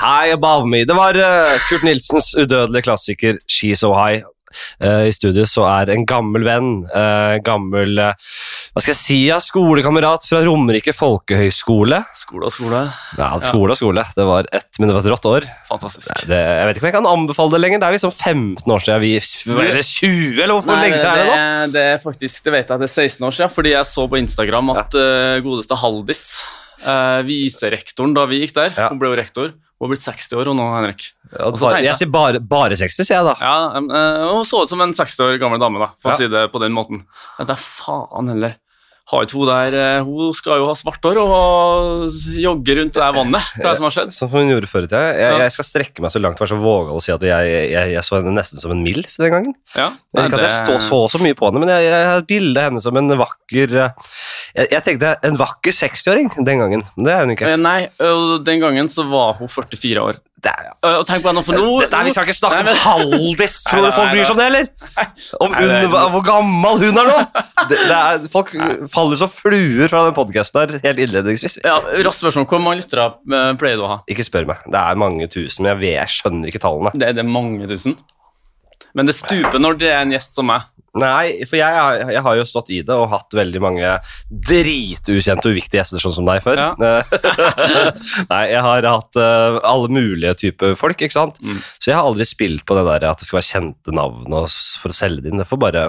High Above Me. Det var uh, Kurt Nilsens udødelige klassiker She's So High. Uh, I studio så er en gammel venn, uh, gammel hva skal jeg si, ja, skolekamerat fra Romerike folkehøgskole. Skole og skole. Ja, skole og skole. Det var ett, men det var et rått år. Fantastisk. Nei, det, jeg vet ikke om jeg kan anbefale det lenger. Det er liksom 15 år siden vi Eller 20, eller Nei, lenge siden er det nå? det, er faktisk, det vet jeg, det er 16 år siden, fordi jeg så på Instagram at eh, godeste Haldis, viserektoren da vi gikk der, Ja. hun ble jo rektor, hun har blitt 60 år og nå, Henrik. Ja, bare, jeg- jeg sier bare, bare 60, sier jeg da. Ja, eh, hun så ut som en 60 år gammel dame, da, for Ja. å si det på den måten. Jeg tenkte, faen heller. Har ikke hun der Hun skal jo ha svart hår og jogge rundt det der vannet. Hva er det som har skjedd? Som hun gjorde før i tida. Jeg, jeg skal strekke meg så langt være så vågal å si at jeg, jeg, jeg så henne nesten som en MILF den gangen. Ja, at jeg stå, så så mye på henne, men jeg, jeg har et henne som en vakker eh, Jeg, jeg tenkte en vakker 60-åring den gangen, men det er hun ikke. Eh, Nei, den gangen så var hun 44 år. Det er, ja. Og tenk på henne, for nå dette er, vi skal ikke snakke om Haldis! Tror du folk bryr seg om det, eller? Om Nei, nei, nei. hvor gammel hun er nå! Det, det er, folk faller som fluer fra den podkasten her helt innledningsvis. Ja, Raskt spørsmål. Hvor mange lyttere pleier du å ha? Ikke spør meg. Det er mange tusen, men jeg, vet, jeg skjønner ikke tallene. Det er det mange tusen. Men det stuper når det er en gjest som meg. Nei, for jeg, jeg har jo stått i det og hatt veldig mange dritukjente og uviktige gjester, sånn som deg før. Nei, jeg har hatt uh, alle mulige typer folk, ikke sant? Mm. Så jeg har aldri spilt på det der at det skal være kjente navn for å selge det inn. Det får bare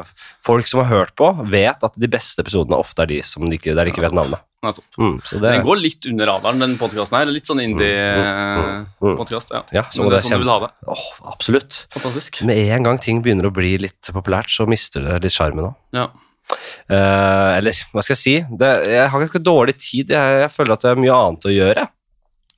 Folk som har hørt på, vet at de beste episodene ofte er de som de ikke, der de ikke vet navnet. Mm, så det, Den går litt under radaren, den podkasten her. Litt sånn Mm, mm, mm. indie-podkast. Ja. ja, så Men det det er sånn du vil ha det. Oh, absolutt. Fantastisk. Med en gang ting begynner å bli litt populært, så mister det litt sjarmen òg. Ja. Uh, eller hva skal jeg si? Det, jeg har ikke dårlig tid. Jeg, jeg føler at det er mye annet å gjøre.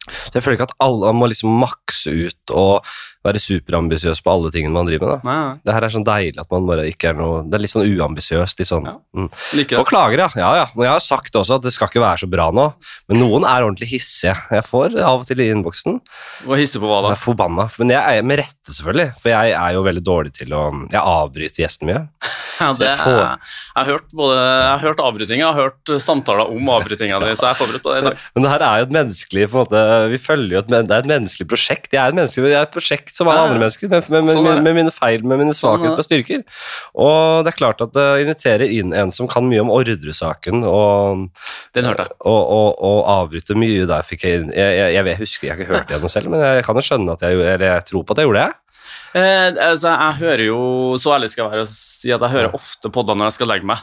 Så jeg føler ikke at alle må liksom makse ut og være superambisiøs på alle tingene man driver med. Nei. Det her er sånn deilig at man bare ikke er noe Det er litt sånn uambisiøst. Litt sånn, Ja. mm. Folk klager, ja. ja, ja. Men jeg har sagt også at det skal ikke være så bra nå, men noen er ordentlig hissige. Jeg får av og til i innboksen. Og hisse på hva da? Jeg er forbanna. Men jeg er med rette, selvfølgelig. For jeg er jo veldig dårlig til å Jeg avbryter gjestene mye. Ja, det, jeg, får- jeg, har hørt både, jeg har hørt avbrytinga, jeg har hørt samtaler om avbrytinga di, så jeg er forberedt på det i dag. Men det her er jo et menneskelig på en måte, Vi følger jo et, Det er et menneskelig prosjekt. Jeg er et, menneskelig, jeg er et prosjekt som alle andre mennesker, med, med, med, med mine feil, med mine svakheter og styrker. Og det er klart at det inviterer inn en som kan mye om ordresaken, og, Den hørte jeg. og, og, og avbryter mye der fikk jeg inn jeg, jeg, jeg, husker jeg har ikke hørt det gjennom selv, men jeg kan jo skjønne at jeg, gjorde- eller jeg tror på at jeg gjorde det. Eh, altså, jeg hører jo, så ærlig skal jeg være å si at jeg hører ofte podder når jeg skal legge meg.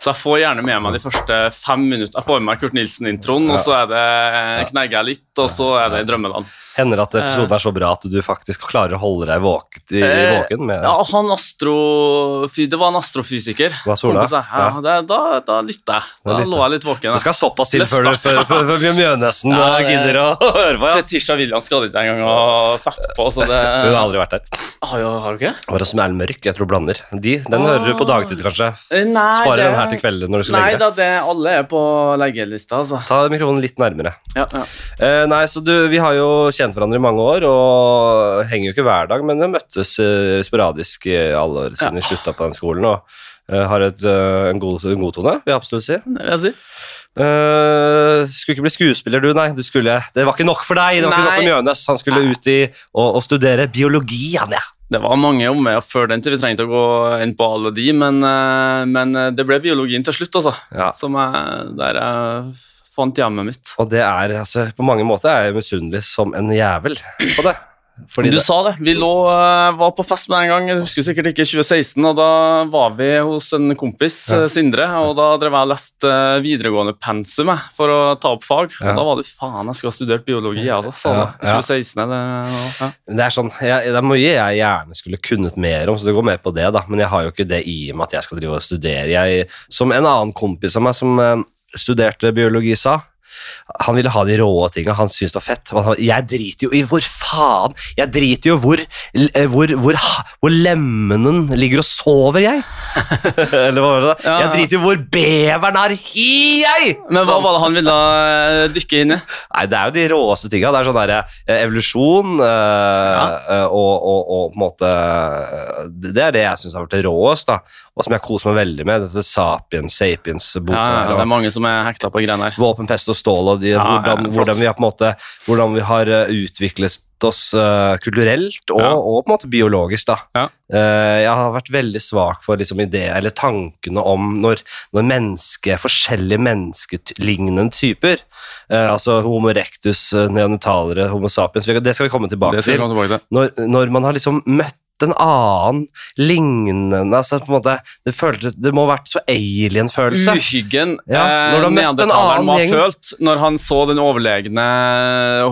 Så jeg får gjerne med meg de første fem minutter. Jeg får med meg Kurt Nilsen-introen, og så er det, knegger jeg litt, og så er det i drømmeland. Hender at episoden er så bra at du faktisk klarer å holde deg våken, i, i våken med Ja, han astrofy, Det var en astrofysiker. Hva, Sola? Ja, Ja. det, da, da lytta jeg. Da Da lå jeg litt våken. Det skal såpass til før, før, før, før Mjønesen Ja, eh, det- gidder å høre på. Ja. Fetisha Williams skal ikke engang ha sett på, så det Hun har aldri vært der. Ah, Har du ikke? Var det som er mørk? Jeg tror blander. De, den hører du på dagtid, kanskje. Eh, Nei, Sparer det- den her til kvelden når du skal Nei legge da, det, alle er på leggelista, altså. Ta mikrofonen litt nærmere. Ja, ja. Eh, nei, så du, Vi har jo kjent hverandre i mange år og henger jo ikke hver dag, men vi møttes eh, sporadisk i alle år siden vi slutta på den skolen. og eh, har et, eh, en, god, en god tone, vil jeg absolutt si. Jeg si. Uh, skulle ikke bli skuespiller, du, nei. Du skulle, det var ikke nok for deg. Det var ikke nok for Nei. Mjønes. Han skulle ut i og, og studere biologi, han, ja. Det var mange omveier før den til vi trengte å gå inn på alle de, men, men det ble biologien til slutt, altså. ja. Som er der jeg fant hjemmet mitt. Og det er altså På mange måter er jeg misunnelig som en jævel på det. Fordi du det, sa det. Vi lå, eh, var på fest med en gang, jeg husker sikkert ikke 2016, og da var vi hos en kompis, Ja. eh, Sindre, og da drev jeg og leste eh, videregående pensum for å ta opp fag. Ja. Og da var det faen, jeg skulle ha studert biologi, altså. Sa Ja, 2016 er det ja. det er sånn jeg, Det er mye jeg gjerne skulle kunnet mer om, så det går mer på det, da. Men jeg har jo ikke det i meg at jeg skal drive og studere. Jeg, som en annen kompis av meg som studerte biologi, sa han ville ha de rå tinga, han syntes det var fett. Han Jeg driter jo i hvor faen Jeg driter jo hvor, eh, hvor, hvor, hvor lemmenen ligger og sover, jeg. Eller hva var det? da? Ja. Jeg driter jo hvor beveren har hi, jeg! Men hva var det han ville eh, dykke inn i? Nei, det er jo de råeste tinga. Det er sånn der, eh, evolusjon øh, ja. og, og, og på en måte Det er det jeg syns har vært det råest, da. Og som jeg koser meg veldig med. Dette Sapiens, Sapiens-boka Ja, ja, det er mange som er hekta på greiene her. Våpen, pest og stål Ståle og de, Ja, hvordan, ja, hvordan, vi har, måte, hvordan vi har eh, utviklet oss uh, kulturelt og, og på en måte biologisk. Eh, jeg har vært veldig svak for liksom, ideer eller tankene om når, når menneske, forskjellige menneskelignende typer, uh, altså Homo rectus, neandertalere, Homo sapiens, det skal vi komme tilbake til komme tilbake til. når, når man har liksom møtt en annen lignende altså på en måte, Det føltes, det må ha vært så alien-følelse. Uhyggen Ja, eh, når en neandertaleren må ha følt når han så den overlegne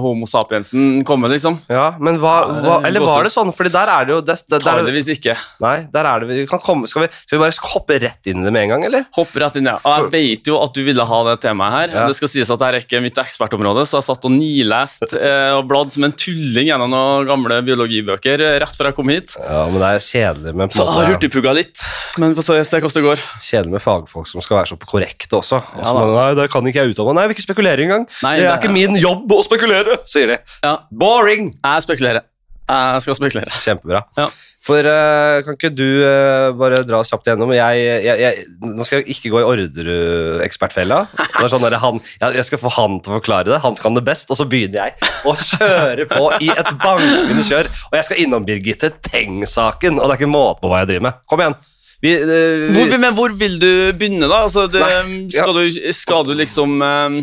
Homo sapiensen komme, liksom. Ja, men hva, hva Eller var det sånn? Fordi der er det jo det, det, der, Tydeligvis ikke. Nei, der er det vi kan komme, skal, vi, skal vi bare hoppe rett inn i det med en gang, eller? Hoppe rett inn, ja. Jeg vet jo at du ville ha det temaet her. Ja. Det skal sies at dette er ikke mitt ekspertområde, så jeg satt og nilest eh, og bladd som en tulling gjennom noen gamle biologibøker eh, rett før jeg kom hit. Ja, men det er kjedelig med, på Så har hurtigpugga litt, men få se hvordan det går. kjedelig med fagfolk som skal være så korrekte også. også Ja nei, det kan ikke jeg uttale. Nei, jeg vil ikke spekulere engang. Nei, det er det- ikke min jobb å spekulere, sier de. Ja, Boring! jeg spekulerer. Jeg skal spekulere. Kjempebra. Ja. For uh, kan ikke du uh, bare dra kjapt igjennom? Jeg, jeg, jeg, nå skal jeg ikke gå i Orderud-ekspertfella. Er sånn han, jeg, skal få han til å forklare det. Han kan det best. Og så begynner jeg å kjøre på i et bankende kjør. Og jeg skal innom Birgitte Tengs-saken, og det er ikke måte på hva jeg driver med. Kom igjen. Vi, uh, vi, Hvor, men hvor vil du begynne, da? Altså, det, Nei, ja. skal, du, skal du liksom eh,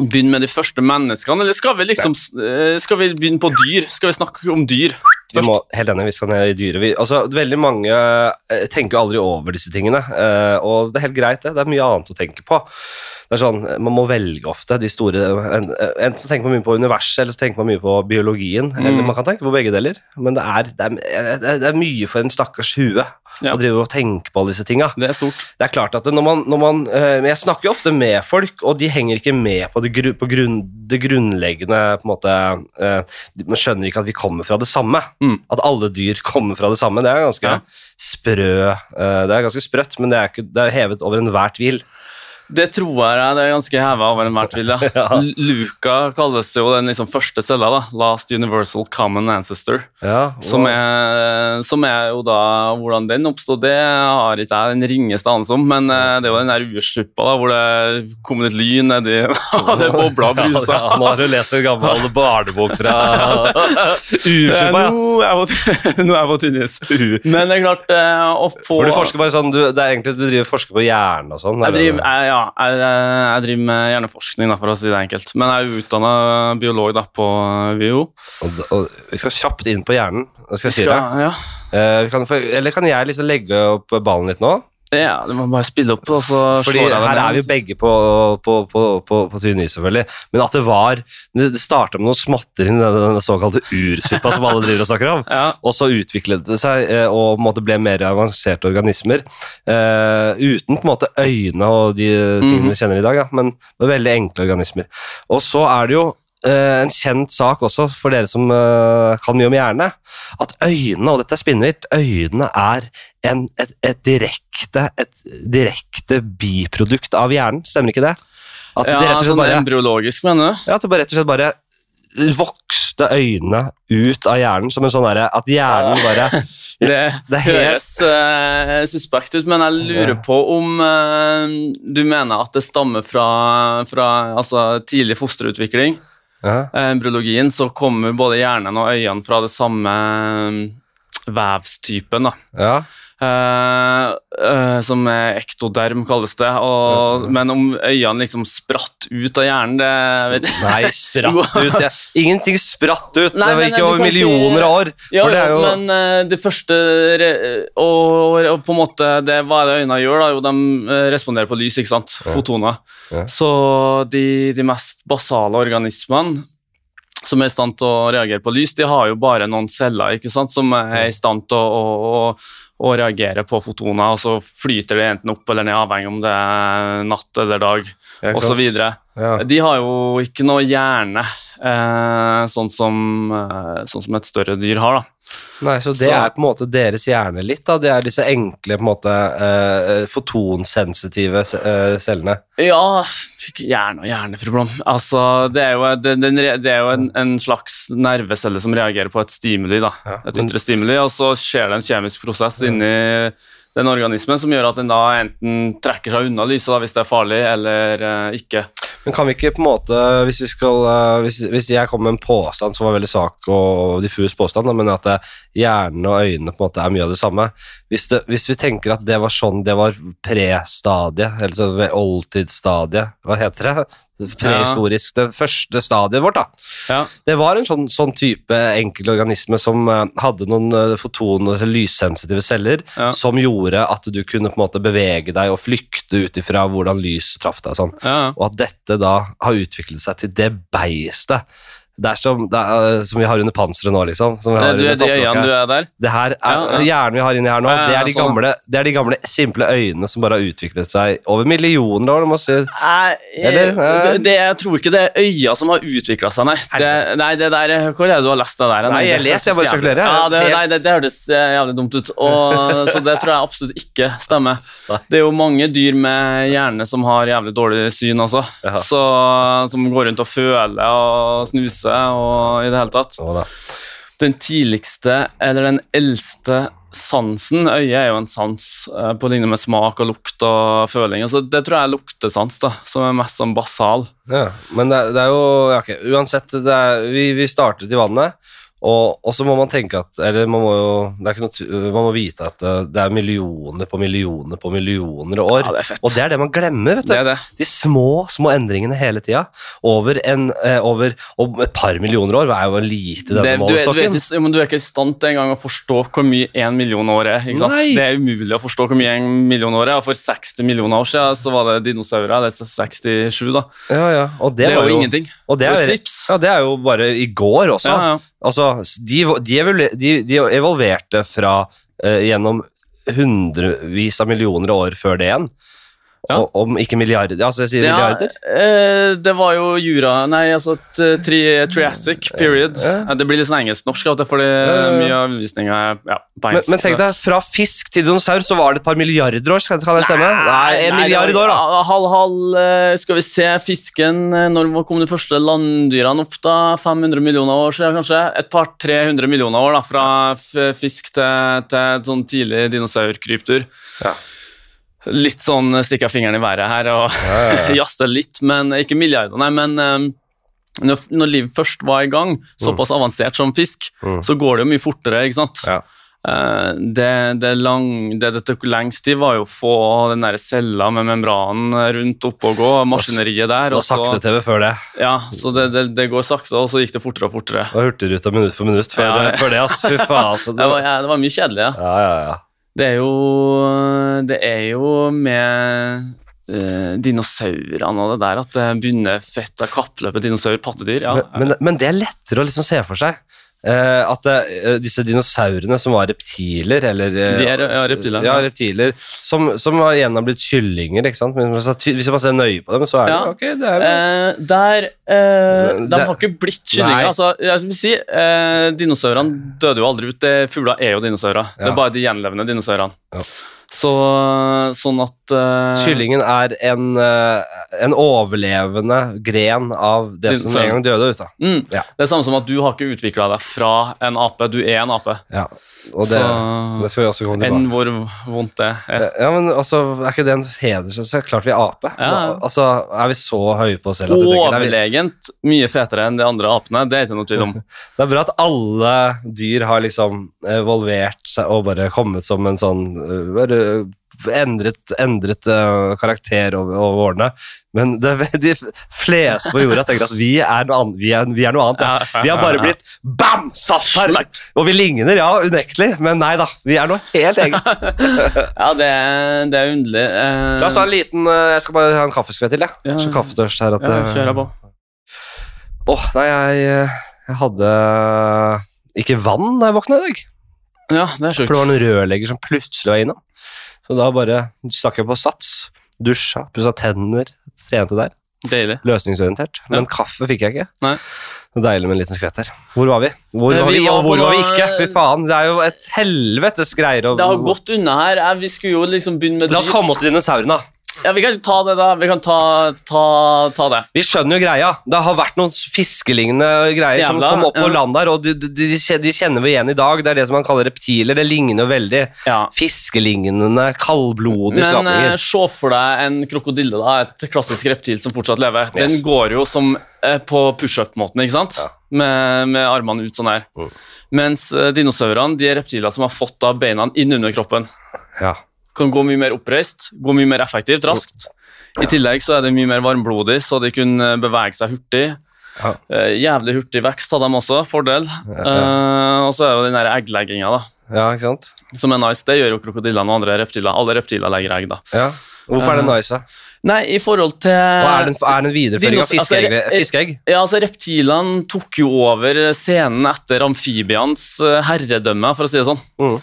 begynne med de første menneskene, eller skal vi liksom eh, Skal vi begynne på dyr? Skal vi snakke om dyr Vi må, helt enig, vi skal ned i dyret. Vi, altså, veldig mange eh, tenker jo aldri over disse tingene, eh, og det er helt greit, det. Det er mye annet å tenke på. Det er sånn, Man må velge ofte de store en, så tenker man mye på universet, eller så tenker man mye på biologien. Mm. Eller man kan tenke på begge deler, men det er, det er, det er, mye for en stakkars hue Ja. å drive og tenke på alle disse tinga. Det er stort. Det er klart at når man, når man eh, Jeg snakker jo ofte med folk, og de henger ikke med på det, gru, på grunn, det grunnleggende på en måte, eh, Man skjønner ikke at vi kommer fra det samme. Mm. At alle dyr kommer fra det samme. Det er ganske Ja. sprø eh, Det er ganske sprøtt, men det er, ikke, det er hevet over enhver tvil. Det tror jeg det er ganske heva over enhver tvil. Ja. Ja. L- Luca kalles jo den liksom første cella, da. Last Universal Common Ancestor. Ja, wow. Som er, som er jo da Hvordan den oppsto, det har ikke jeg den ringeste anelse om, men eh, det er jo den der ursuppa hvor det kom litt lyn nedi og det bobla og brusa. Ja, nå har du lest en gammel barnebok fra Ursuppa, ja. Nå er jeg på- tynnis. Men det er klart eh, å få For du forsker bare sånn, du, det er egentlig, du driver forsker på hjernen og sånn? jeg er driver, jeg, ja, jeg, jeg driver med hjerneforskning, da, for å si det enkelt. Men jeg er utdanna biolog da, på VIO. Og, og, vi skal kjapt inn på hjernen. Skal jeg si Skal, det. ja. Eh, kan, eller kan jeg liksom legge opp ballen litt nå? Ja, du må bare spille opp, og så Fordi slår jeg her er vi jo begge på, på, på, på, på is, selvfølgelig. Men at det var Det starta med noe småtteri i den, såkalte ursuppa som alle driver og snakker om. Ja, Og så utviklet det seg eh, og på en måte ble mer avanserte organismer. Uh, uten på en måte øyne og de tingene Mhm. vi kjenner i dag, ja, men veldig enkle organismer. Og så er det jo eh, en kjent sak også for dere som uh, kan mye om hjerne, at øynene, og dette er spinnvilt, øynene er en, et, et, direkte, et direkte biprodukt av hjernen, stemmer ikke det? At ja det sånn bare embryologisk, mener du? ja, at det bare rett og slett bare vokste øynene ut av hjernen, som en sånn derre At hjernen bare Det, Det høres uh, suspekt ut, men jeg lurer på om uh, du mener at det stammer fra, fra altså, tidlig fosterutvikling. Embryologien, så kommer både hjernen og øynene fra det samme eh, vevstypen. da. ja. Eh, eh, som er ektoderm, kalles det. Og, men om øynene liksom spratt ut av hjernen, det vet jeg Nei, spratt ut ja. Ingenting spratt ut. Nei, det var ikke du over millioner av år. Ja, for det er jo men uh, det første re og, og på en måte det, Hva er det øynene gjør? da? Jo, De eh, responderer på lys, ikke sant? Fotoner. Ja. Så de, de mest basale organismene som er i stand til å reagere på lys, de har jo bare noen celler ikke sant? som er i stand til å, å, å, reagerer på fotoner, og så flyter det enten opp eller ned, avhengig om det er natt eller dag, osv. Ja. De har jo ikke noe hjerne, eh, sånn, som, eh, sånn som et større dyr har. da. Nei, så det Så- er på en måte deres hjerne litt, da. Det er disse enkle, på en måte eh, fotonsensitive eh, cellene. Ja, hjerne og hjerneproblem. Altså, det er jo, det, den, det er jo en, en slags nervecelle som reagerer på et stimuli, da. Et ytre stimuli, og så skjer det en kjemisk prosess inni den organismen som gjør at den da enten trekker seg unna lyset da, hvis det er farlig, eller eh, ikke. Men kan vi ikke på en måte, hvis, vi skal, eh, hvis, hvis jeg kommer med en påstand som var veldig svak og diffus påstand, da, men at hjernen og øynene på en måte er mye av det samme Hvis, det, hvis vi tenker at det var sånn det var pre-stadiet, eller så ved oldtidsstadiet, hva heter det? Prehistorisk, det første stadiet vårt, da. Ja. Det var en sånn, sånn type enkel organisme som eh, hadde noen foton- og lyssensitive celler Ja. som gjorde at du kunne på en måte bevege deg og flykte ut ifra hvordan lys traff deg sånn. Ja. Og at dette da har utviklet seg til det beistet. Det er som, det er, uh, som vi har under panseret nå, liksom. Som vi har Du under er de øynene du er der? Det her er Ja, ja. vi har inni her nå. Ja, det, er de sånn. gamle, det er de gamle, simple øynene som bare har utviklet seg over millioner år. Si. Eller, eh, eh? det, jeg tror ikke det er øya som har utvikla seg, nei. Det, nei, det der, Hvor er det du har lest det der? Nei, jeg leser, jeg bare spekulerer. Ja, det, nei, det, det hørtes eh, jævlig dumt ut, og, så det tror jeg absolutt ikke stemmer. Det er jo mange dyr med hjerne som har jævlig dårlig syn, også, Så, som går rundt og føler og snuser og i det hele tatt. Oh. Den tidligste, eller den eldste sansen Øyet er jo en sans eh, på linje med smak og lukt og føling. Altså, det tror jeg er luktesans, da, som er mest sånn basal. Ja, men det, er- det er jo ja, ok, Uansett, det er, vi, vi startet i vannet, og, og så må man tenke at Eller man må jo noe, man må vite at eh, det er millioner på millioner på millioner år. Ja, det og det er det man glemmer, vet du. Det det. De små, små endringene hele tida. Over en eh, over, et par millioner år er jo lite denne målestokken. du, du, du er ikke i stand til engang å forstå hvor mye en million år er. Det er umulig å forstå hvor mye en million år er. For 60 millioner år siden så var det dinosaurer. Det er 67, da. Ja, ja. Og det, Det, er var jo jo ingenting. Og det er, ja, det er jo bare i går også. Ja, ja. Altså, de, de, evolu- de, de evolverte fra uh, gjennom hundrevis av millioner år før det igjen. Ja. Og, om ikke milliarder. Altså, jeg sier Ja, milliarder. eh, det var jo jura Nei, altså tri, Triassic period. Ja. Det blir litt sånn engelsk-norsk, fordi mye av undervisninga er ja, på Men, engelsk. men tenk deg, fra fisk til dinosaur så var det et par milliarder år, kan det stemme? Nei, en nei, milliard var- år, da. Halv, halv, eh, skal vi se, fisken eh, Når kom de første landdyrene opp, da? 500 millioner år siden, kanskje? Et par 300 millioner år, da, fra fisk til, til sånn tidlig dinosaurkryptur. Ja. Litt sånn stikke fingeren i været her og jazze litt, men ikke milliarder, nei, men eh, når, når livet først var i gang, såpass avansert som fisk, Mm. så går det jo mye fortere, ikke sant? Ja. Eh, det, det, lang, det det tok lengst tid, var jo å få den der cella med membranen rundt oppe og gå, maskineriet der. Og, Og sakte-TV før det. ja, så det, det, går sakte, og så gikk det fortere og fortere. Var Hurtigruta minutt for minutt før, Ja, ja. før det, ass. Fy faen. altså. Det var, ja, det var mye kjedelig, ja. Ja, ja, ja. Det er jo, det er jo med eh, dinosaurene og det der at det begynner fett av kappløpet dinosaur-pattedyr. Ja. Men, men, men det er lettere å liksom se for seg. Eh, at uh, disse dinosaurene som var reptiler, eller uh, De er- ja, reptiler, ja, ja. reptiler som, som var igjen har blitt kyllinger. ikke sant? Men hvis jeg bare ser nøye på dem, så er det Ja. ok, det er der De det- har ikke blitt kyllinger. Altså, jeg vil si, Dinosaurene døde jo aldri ut. Det, fugler er jo dinosaurer. Det er bare de gjenlevende dinosaurene. Ja. Så, sånn at uh, Kyllingen er en, uh, en overlevende gren av det som en gang døde ut. da. mm, Ja. Det er samme som at du har ikke utvikla deg fra en ape. Du er en ape. Ja. Og det, Så- det skal vi også komme tilbake Enn hvor vondt det er. Ja, men altså, Er ikke det en heder? Så klart vi er ape. Ja. Altså, Er vi så høye på oss selv? Overlegent vi mye fetere enn de andre apene. Det er ikke noe tvil om. Det er bra at alle dyr har liksom evolvert seg og bare kommet som en sånn bare endret, endret uh, karakter over, over årene. Men det, de fleste på jorda tenker at vi er noe annet. Vi er, vi er noe annet ja. Vi har bare blitt bam! Satt her! Og vi ligner, ja, unektelig, men nei da. Vi er noe helt eget. Ja, det er, det er underlig. Uh... La oss ha en liten uh, Jeg skal bare ha en kaffeskvett til, jeg. Ja. Så kaffetørst her at ja, kjør på. Åh, nei, jeg, jeg hadde ikke vann da jeg våkna i dag. Ja, det er sjukt. For det var noen rørlegger som plutselig var innom. Så da bare stakk jeg på sats, dusja, pussa tenner, trente der. Deilig. Løsningsorientert. Men kaffe fikk jeg ikke. Nei. Det er deilig med en liten skvett her. Hvor var vi? Hvor Eh, var vi vi, og hvor var vi ikke? Fy faen, det er jo et helvetes greier å Det har gått unna her. Eh, Vi skulle jo liksom begynne med La oss komme oss til dinosaurene. Ja, Vi kan ta det, da. Vi kan ta, ta, ta det. Vi skjønner jo greia. Det har vært noen fiskelignende greier som kom opp på ja. land der, og de, de, de kjenner vi igjen i dag. Det er det som man kaller reptiler. Det ligner jo veldig. Ja. Fiskelignende, kaldblodige Men eh, se for deg en krokodille, da, et klassisk reptil som fortsatt lever. Den Yes. går jo som eh, på pushup-måten, ikke sant? Ja. Med, med armene ut sånn her. Mm. Mens eh, dinosaurene de er reptiler som har fått da beina inn under kroppen. Ja. Kan gå mye mer oppreist, gå mye mer effektivt, raskt. I tillegg så er det mye mer varmblodig, så de kunne bevege seg hurtig. Ja. Eh, jævlig hurtig vekst hadde de også, fordel. Ja, Eh, og så er jo den egglegginga, da. ja, ikke sant? Som er nice. Det gjør jo krokodillene og andre reptiler. Alle reptiler legger egg, da. Ja. Hvorfor er det nice? da? Nei, i forhold til Og er det en, er det en videreføring av fiskeegg? altså, fiskeegg? Ja, altså Reptilene tok jo over scenen etter amfibienes eh, herredømme, for å si det sånn. Mm.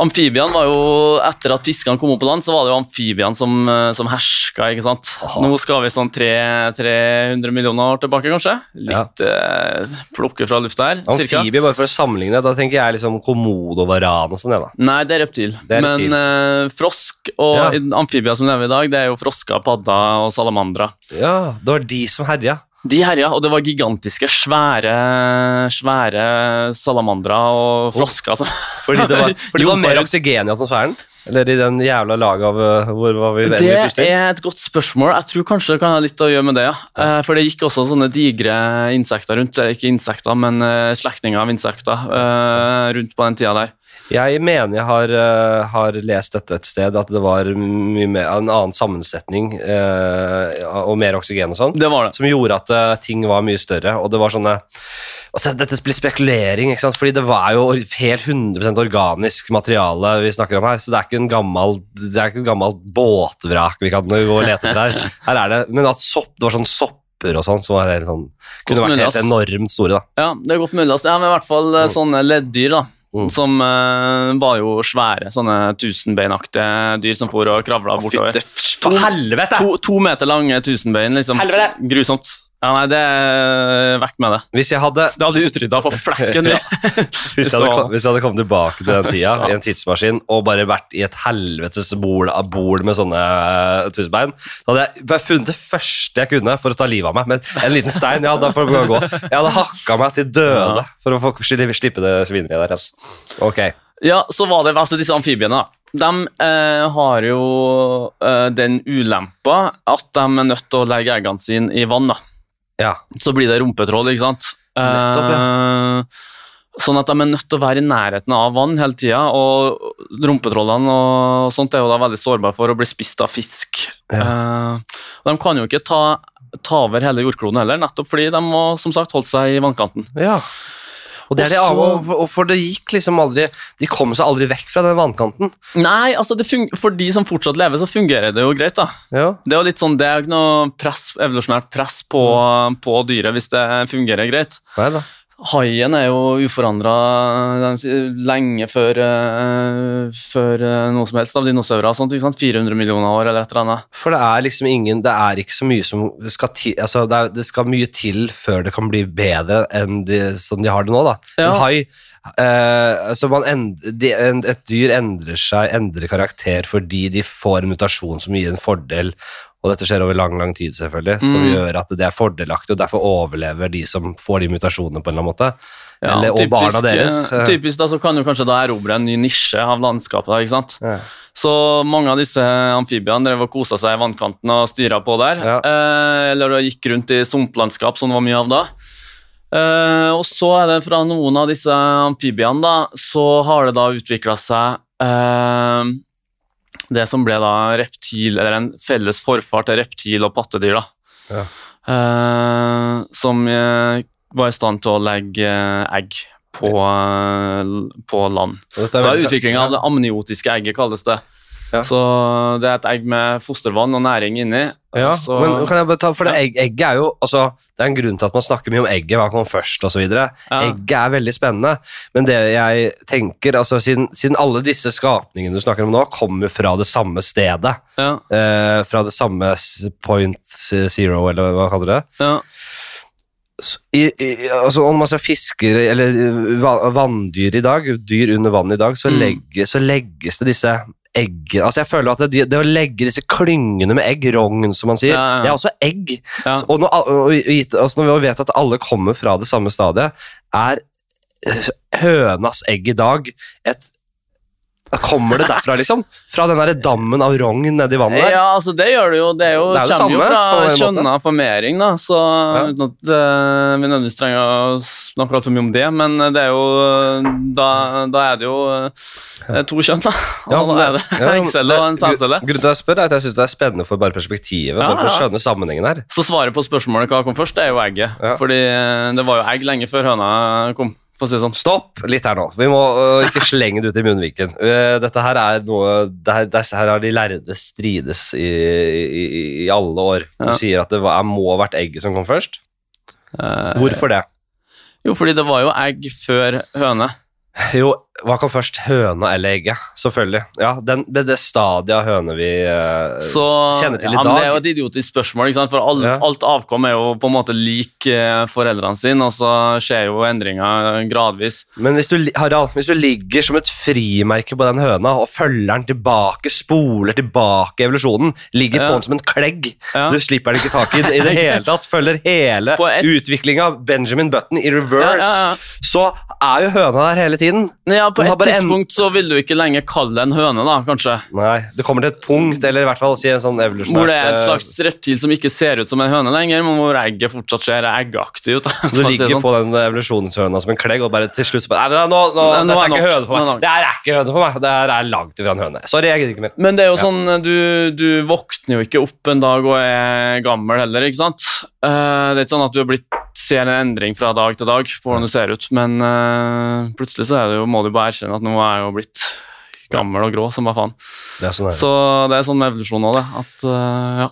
Amfibiene var jo, Etter at fiskene kom opp på land, så var det jo amfibiene som, eh, som herska. ikke sant? Aha. Nå skal vi sånn tre, 300 millioner år tilbake, kanskje. Litt eh, plukke fra lufta her. Amfibie, bare for å sammenligne, da tenker jeg liksom komodovaran og sånn. da. Nei, det er reptil. Det er reptil. Men eh, frosk og Ja. amfibier som lever i dag, det er jo frosker, padder og salamandra. Ja, det var de som herja. De herja, og det var gigantiske, svære, svære salamandra og frosker. Altså. Fordi det var, fordi det var mer oksygen i atmosfæren? Eller i den jævla laget av uh, hvor var vi Det er et godt spørsmål. Jeg tror kanskje det kan ha litt å gjøre med det. ja. Eh, For det gikk også sånne digre insekter rundt. eh, Ikke insekter, men eh, slektninger av insekter eh, rundt på den tida der. Jeg mener jeg har, uh, har lest dette et sted, at det var mye mer, en annen sammensetning uh, og mer oksygen og sånn, Det var det. som gjorde at uh, ting var mye større. Og det var sånne altså, Dette blir spekulering, ikke sant? fordi det var jo helt 100% organisk materiale vi snakker om her, så det er ikke en gammel, det er ikke et gammelt båtvrak vi kan gå og lete etter her. her er det, men at sopp, det var sånn sopper og sånn som sånn, kunne vært helt enormt store. da. Ja, det er godt mulig. Ja, men i hvert fall Mm. sånne leddyr, da. Mm. Som uh, var jo svære, sånne tusenbeinaktige dyr som for og kravla bortover. Fytte for helvete! To, to meter lange tusenbein, liksom. Helvete! Grusomt. Ja, nei, det er vekk med det. Hvis jeg hadde Det hadde utrydda for flekken. ja. Hvis jeg, hadde, hvis jeg hadde kommet tilbake til den tida i en tidsmaskin og bare vært i et helvetes bol, av bol med sånne uh, tusenbein, så hadde jeg bare funnet det første jeg kunne for å ta livet av meg. Med en liten stein. Ja, da får det gå. Jeg hadde hakka meg til døde for å få slippe, slippe det svineriet der. Altså. Ok. Ja, så var det altså disse amfibiene. da. De eh, har jo eh, den ulempa at de er nødt til å legge eggene sine i vann. da. Ja. Så blir det rumpetroll, ikke sant? Nettopp, Eh, Sånn at de er nødt til å være i nærheten av vann hele tida. Og rumpetrollene og sånt er jo da veldig sårbare for å bli spist av fisk. Ja. og de kan jo ikke ta, ta over hele jordkloden heller, nettopp fordi de må som sagt holde seg i vannkanten. ja. Og det er det Og av, og for, det gikk liksom aldri De kom seg aldri vekk fra den vannkanten. Nei, altså det for de som fortsatt lever, så fungerer det jo greit. da. Ja. Det er jo litt sånn, det er ikke noe press, evolusjonært press på, på dyret hvis det fungerer greit. Nei da. Haien er jo uforandra lenge før, eh, før eh, noe som helst av dinosaurer. Sånt, ikke sant? 400 millioner år eller et eller annet. For det er liksom ingen Det er ikke så mye som skal til altså det, er, det skal mye til før det kan bli bedre enn de, sånn de har det nå, da. Ja. En hai eh, altså man end, de, en, Et dyr endrer seg, endrer karakter fordi de får en mutasjon som gir en fordel, og dette skjer over lang, lang tid, selvfølgelig, som Mm. gjør at det er fordelaktig, og derfor overlever de som får de mutasjonene på en eller annen måte. Ja, eller, og typisk, barna deres. eh, Typisk da, så kan du kanskje da erobre en ny nisje av landskapet. ikke sant? Ja. Så mange av disse amfibiene drev og kosa seg i vannkanten og styra på der. Ja. Eh, eller gikk rundt i sumplandskap, som det var mye av da. Eh, og så er det fra noen av disse amfibiene, da, så har det da utvikla seg eh, det som ble da reptil, eller en felles forfar til reptil og pattedyr, da. Ja. Eh, som eh, var i stand til å legge eh, egg på, eh, på land. Så det er utviklinga av det amniotiske egget, kalles det. Ja. Så det er et egg med fostervann og næring inni. Ja, så, men kan jeg bare ta, for det egg, egget er jo altså, Det er en grunn til at man snakker mye om egget, hva kom først osv. Ja. Egget er veldig spennende, men det jeg tenker altså, siden, siden alle disse skapningene du snakker om nå, kommer fra det samme stedet, ja, eh, fra det samme point zero, eller hva kaller du det? ja, I, i, altså, om man ser fisker eller vanndyr i dag, dyr under vann i dag, så, Mm. legge, så legges det disse egg. Altså, jeg føler at det, det å legge disse klyngene med egg, rogn, som man sier, Ja, ja, det er også egg. Og når, og, altså når vi vet at alle kommer fra det samme stadiet, er eh, hønas egg i dag et Kommer det derfra, liksom? Fra den der dammen av rogn nedi vannet der? Ja, altså det gjør det jo. Det, er jo, Det det kommer jo fra kjønna formering, da, så Ja. uten at uh, vi nødvendigvis trenger å snakke altfor mye om det, men det er jo Da, da er det jo uh, to kjønn, da. Ja, Og da er det ja, eggcelle og en sædcelle. Grunnen til at jeg spør, er at jeg syns det er spennende for bare perspektivet. Ja, bare for å skjønne sammenhengen her. Så svaret på spørsmålet hva kom først, det er jo egget. Fordi eh, det var jo egg lenge før høna kom, for å si det sånn. Stopp litt her nå. Vi må uh, ikke slenge det ut i munnviken. Uh, dette her er noe det her har de lærde strides i, i, i alle år. Du Ja. sier at det var, må ha vært egget som kom først. Eh, Hvorfor det? Jo, fordi det var jo egg før høne. Jo, hva kan først? Høna eller egget? Selvfølgelig. Ja, den, det, stadiet av høne vi uh, Så, kjenner til ja, i men dag. Det er jo et idiotisk spørsmål, ikke sant? for alt, Ja. alt avkom er jo på en måte lik eh, foreldrene sine, og så skjer jo endringer gradvis. Men hvis du, Harald, hvis du ligger som et frimerke på den høna og følger den tilbake, spoler tilbake evolusjonen, ligger Ja. på den som en klegg, Ja. du slipper den ikke tak i det i det hele tatt, følger hele et- utviklinga av Benjamin Button i reverse, Ja, ja, ja. så er jo høna der hele tiden. Ja, På et tidspunkt en- så vil du ikke lenger kalle det en høne, da, kanskje. Nei, det kommer til et punkt, eller i hvert fall si en sånn evolusjonært Hvor det er et eh, slags reptil som ikke ser ut som en høne lenger, men hvor egget fortsatt ser eggaktig ut. da, så du ligger sånn. på den evolusjonshøna som en klegg, og bare til slutt så bare Nei, nå, nå, Nei, nå er er ikke høne for er meg. Det er ikke høne for meg. Det her er langt ifra en høne. Sorry, jeg gidder ikke mer. Men det er jo Ja. sånn, du, du våkner jo ikke opp en dag og er gammel heller, ikke sant? Eh, det er ikke sånn at du har blitt, ser en endring fra dag til dag på hvordan du ser ut, men uh, plutselig så er det jo, må du bare erkjenne at nå er jeg jo blitt gammel og grå som bare faen. Det sånn. Så det er sånn med evolusjon òg, det. At, uh, ja.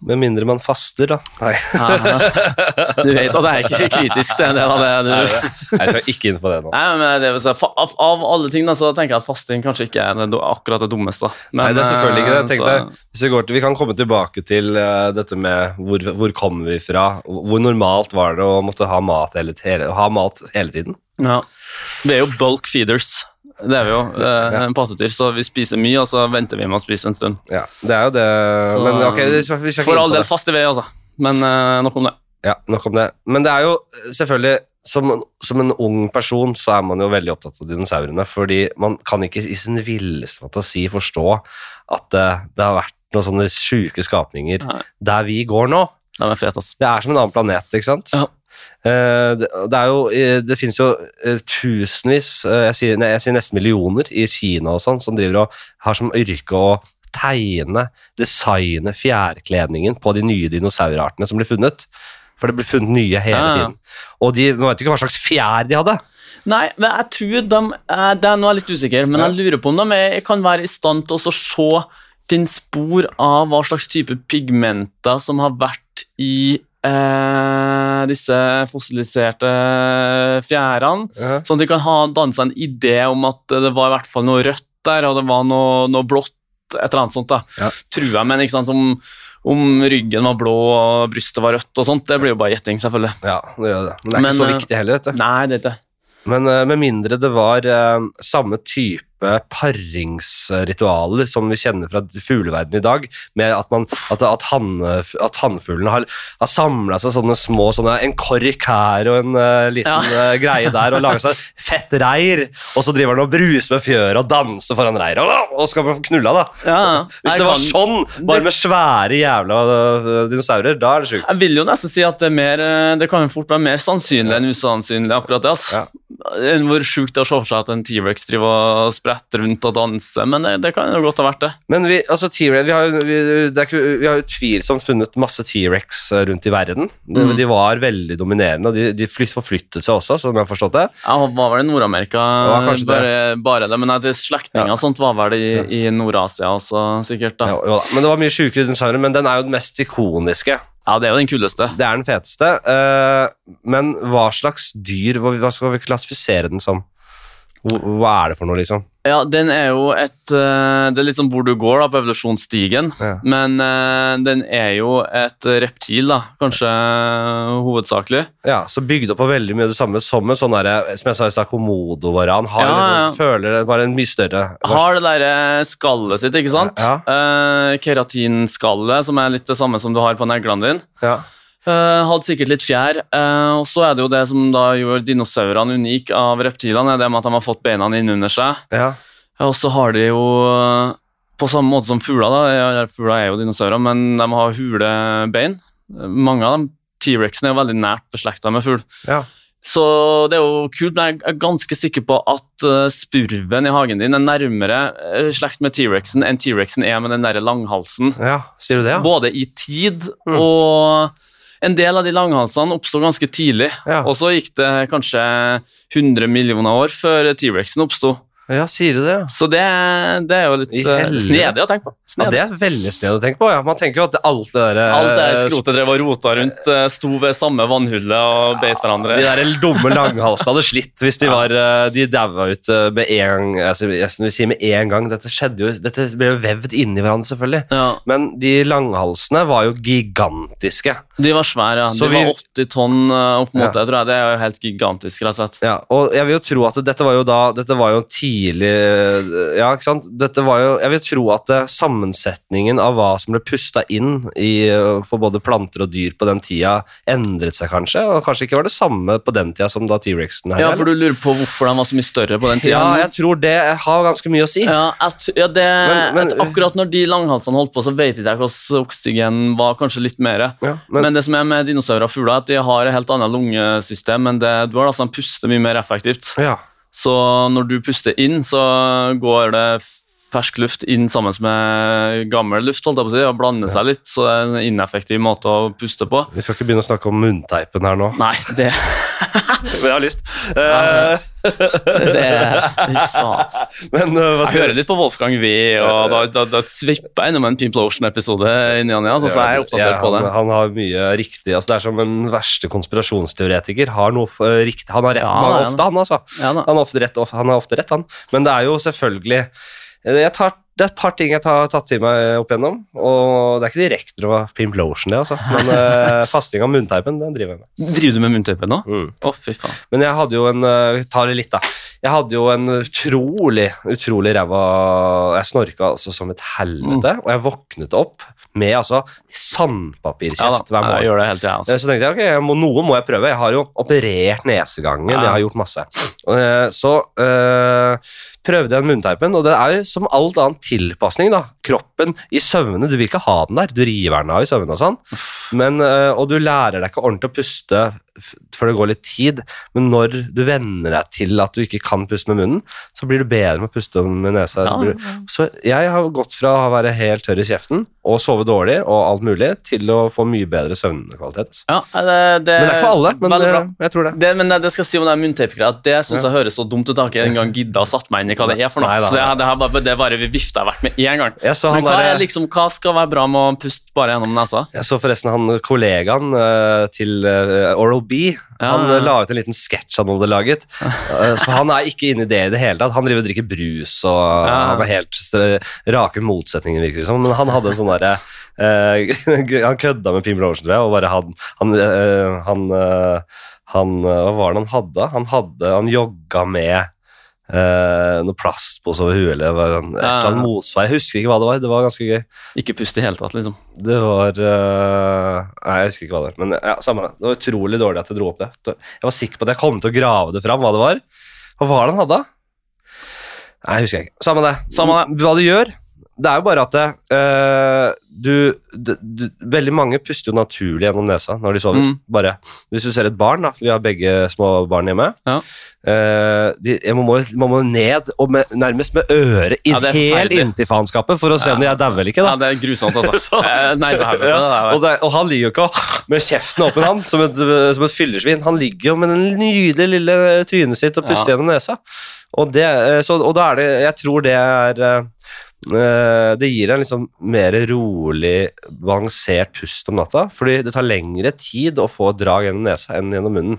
Med mindre man faster, da. Nei. Du vet at jeg er ikke kritisk til en del av det du Jeg skal ikke inn på det nå. Nei, men det si, av, av alle ting da, så tenker jeg at fasting kanskje ikke er det, akkurat det dummeste. Men, Nei, det er selvfølgelig ikke det. eh, Tenk så- deg, hvis vi, går til, vi kan komme tilbake til uh, dette med hvor, hvor kommer vi fra. Hvor normalt var det å måtte ha mat hele, hele, ha mat hele tiden? Ja. Det er jo bulk feeders. Det er vi jo. Eh, Ja. En pattedyr, så vi spiser mye, og så venter vi med å spise en stund. Ja, det er jo det. Så- Men ok, vi skal, ikke For all del fast i vei, altså. Men uh, nok om det. Ja, nok om det. Men det er jo eh, selvfølgelig som, som en ung person så er man jo veldig opptatt av dinosaurene, fordi man kan ikke i sin villeste fantasi forstå at det, det har vært noen sånne sjuke skapninger Nei. der vi går nå. Det er fett, altså. Det er som en annen planet, ikke sant? Ja. Eh, det, er jo eh, Det finnes jo eh, tusenvis, jeg sier, jeg sier nesten millioner, i Kina og sånn, som driver og har som yrke å tegne, designe fjærkledningen på de nye dinosaurartene som blir funnet. For det blir funnet nye hele Ja, tiden. Og de, man vet ikke hva slags fjær de hadde. Nei, men jeg tror de det er Nå er jeg litt usikker, men jeg lurer på om de jeg kan være i stand til å se finne spor av hva slags type pigmenter som har vært i eh, disse fossiliserte fjærene. Sånn at de kan ha dansa en idé om at det var i hvert fall noe rødt der, og det var noe, noe blått, et eller annet sånt. da. Ja. Tror jeg, men ikke sant, om, om ryggen var blå og brystet var rødt og sånt, det blir jo bare gjetting, selvfølgelig. Ja, det gjør det. Men det er Men, ikke så eh, viktig heller, vet du. Nei, det er ikke. Men eh, med mindre det var eh, samme type paringsritualer som vi kjenner fra fugleverdenen i dag, med at, man, at, at, han, at hannfuglene har, har samla seg sånne små sånne, En kork her og en uh, liten eh, greie der, og lager seg fett reir, og så driver han og bruser med fjøret og danser foran reiret, og, og skal man få knulla, da. Ja, Hvis det var sånn, bare med svære jævla uh, dinosaurer, da er det sjukt. Jeg vil jo nesten si at det er mer Det kan jo fort være mer sannsynlig enn usannsynlig, akkurat det. ass. Ja. Hvor sjukt det er å se for seg at en T-rex driver og spretter rundt og danse, men det, det kan jo godt ha vært det. Men vi, altså, vi, har, jo- vi, det ikke, vi har utvilsomt tvilsomt funnet masse T-rex eh, rundt i verden. De, Mm. de var veldig dominerende, og de, de flytt, forflyttet seg også, som jeg har forstått det. Ja, var vel i Nord-Amerika, bare, bare det, men er slektninger Ja. og sånt var vel i, i Nord-Asia også, sikkert. da. Ja, jo da. Men det var mye sjuke dinosaurer, men den er jo den mest ikoniske. Ja, det er jo den kuleste. Det er den feteste. eh, men hva slags dyr, hva, skal vi klassifisere den som? Hva er det for noe, liksom? Ja, den er jo et eh, Det er litt sånn hvor du går da, på evolusjonsstigen. Ja. Men eh, den er jo et reptil, da, kanskje eh, hovedsakelig. Ja, så bygd opp på veldig mye det samme som en sånn derre, som jeg sa i stad, komodovaran. Har Ja, liksom, ja. Føler det bare en mye større Har det derre skallet sitt, ikke sant? Ja. Eh, keratinskallet, som er litt det samme som du har på neglene dine. Ja. Eh, hadde sikkert litt fjær. Uh, og så er det jo det som da gjorde dinosaurene unike av reptilene, det med at de har fått beina innunder seg. ja. Og så har de jo, eh, på samme måte som fugler, da, fugler er jo dinosaurer, men de har hule bein. Mange av dem, T-rexen er jo veldig nært beslekta med fugl. ja. Så det er jo kult, men jeg er ganske sikker på at spurven i hagen din er nærmere slekt med T-rexen enn T-rexen er med den der langhalsen. ja. Sier du det, ja? Både i tid Mm. og en del av de langhalsene oppstod ganske tidlig. Ja. Og så gikk det kanskje 100 millioner år før T-rexen oppsto. Ja, sier du det, ja. Så det, det er jo litt eh, snedig å tenke på. ja det er veldig snedig å tenke på. ja. Man tenker jo at alt det der Alt det skrotet drev og rota rundt, eh, sto ved samme vannhullet og beit hverandre. De der dumme langhalsene hadde slitt hvis de Ja. var eh, De daua ut eh, med en altså, jeg si med en gang. Dette skjedde jo Dette ble jo vevd inni hverandre, selvfølgelig. Ja, Men de langhalsene var jo gigantiske. de var svære, ja. Så De vi- var 80 tonn eh, opp mot Ja. det, tror jeg. Det er jo helt gigantisk, rett og slett. Ja, og jeg vil jo tro at dette var jo da Dette var jo tidlig Ja, ikke sant? Dette var jo Jeg vil tro at eh, sammensetningen av hva som ble pusta inn i, eh, for både planter og dyr på den tida, endret seg kanskje. Og kanskje ikke var det samme på den tida som da T-rexen her. Ja, for du lurer på hvorfor den var så mye større på den tida? ja, jeg tror det har ganske mye å si. Ja, at, ja det, Men- men- at akkurat når de langhalsene holdt på, så vet ikke jeg hvordan oksygen var, kanskje litt mer. Ja, Men, men, det som er med dinosaurer og fugler, er at de har et helt annet lungesystem enn det du har. Altså, de puster mye mer effektivt. ja. Så når du puster inn, så går det fersk luft inn sammen med gammel luft, holdt jeg på å si, og blander seg litt, så det er en ineffektiv måte å puste på. Vi skal ikke begynne å snakke om munnteipen her nå. Nei, det, Men jeg har lyst. Ja. Eh, det men eh, hva Jeg skal hører litt på Wolfgang V, og da, da, da svipper jeg innom en Pimplotion-episode i ny og ne, altså, så jeg er oppdatert Ja, på det. Han, han har mye riktig altså Det er som en verste konspirasjonsteoretiker. Har noe for, eh, riktig, han har rett Ja, han, ofte, han altså. Ja. Han har ofte rett, han har ofte rett, han. Men det er jo selvfølgelig eh, jeg tar, Det er et par ting jeg har tatt til meg opp igjennom, og det er ikke direkte noe Pimplotion, det, altså. Men uh, fasting av munnteipen, den driver jeg med. Driver du med munnteipen nå? Mm. Å, fy faen. Men jeg hadde jo en uh, Ta det litt, da. Jeg hadde jo en utrolig, utrolig ræva Jeg snorka altså som et helvete, og jeg våknet opp med altså sandpapirkjeft Ja, hver morgen. Jeg gjør det helt. Eh, Altså. Så tenkte jeg ok, jeg må, noe må jeg prøve. Jeg har jo operert nesegangen, Ja. jeg har gjort masse. Uh, Så eh, prøvde jeg munnteipen, og det er jo som alt annet tilpasning. da. Kroppen i søvne, du vil ikke ha den der, du river den av i søvne og sånn. Men, eh, og du lærer deg ikke ordentlig å puste før det går litt tid, men når du venner deg til at du ikke kan puste med munnen, så blir du bedre med å puste med nesa. Ja, ja. Så jeg har gått fra å være helt tørr i kjeften og sove dårlig og alt mulig, til å få mye bedre søvnkvalitet. Ja, det, det, Men det er ikke for alle, men eh, jeg tror det. Det, men det, skal si om det er munnteipgreia, at det synes jeg høres så dumt ut Jeg har ikke engang gidda å satt meg inn i hva det er for noe. Nei, da, så det, nei. det, har bare, det bare vifta jeg vekk med en gang. Jeg så, Men hva, der, er liksom, hva skal være bra med å puste bare gjennom nesa? jeg så forresten han kollegaen eh, til eh, Oral B. Han ja. eh, la ut en liten sketsj han hadde laget. Eh, så han er ikke inne i det i det hele tatt. Han driver og drikker brus, og Ja. han er helt st- rake motsetninger, virker det som. Men han hadde en sånn derre eh, Han kødda med Pim Rosen, tror jeg, og bare han Han, eh, han, eh, han eh, Hva var det han hadde? Han hadde Han jogga med eh, noe plastpose over huet, eller var en, et eller annet motsvar. Jeg husker ikke hva det var. Det var ganske gøy. Ikke pust i hele tatt, liksom. Det var uh, Nei, jeg husker ikke hva det var. Men ja, samme det. Det var utrolig dårlig at jeg dro opp det. Jeg var sikker på at jeg kom til å grave det fram, hva det var. Hva var det han hadde? Nei, jeg husker ikke. Samme det. Samme Hva du gjør, det er jo bare at det, uh, du, du, du Veldig mange puster jo naturlig gjennom nesa når de sover. Mm. Bare Hvis du ser et barn, da Vi har begge små barn hjemme. Ja. uh, de, man, må, man må ned og med, nærmest med øret inn, Ja, helt inntil faenskapet for å se om de er daue eller ikke. da Ja, det er grusomt, altså. Så- Eh, ja, og, det, og han ligger jo ikke med kjeften åpen, han, som et, som et fyllersvin. Han ligger jo med den nydelige lille trynet sitt og puster Ja. gjennom nesa. Og, det, eh, så, og da er det Jeg tror det er Det gir deg en liksom mer rolig, balansert pust om natta. Fordi det tar lengre tid å få drag gjennom nesa enn gjennom munnen.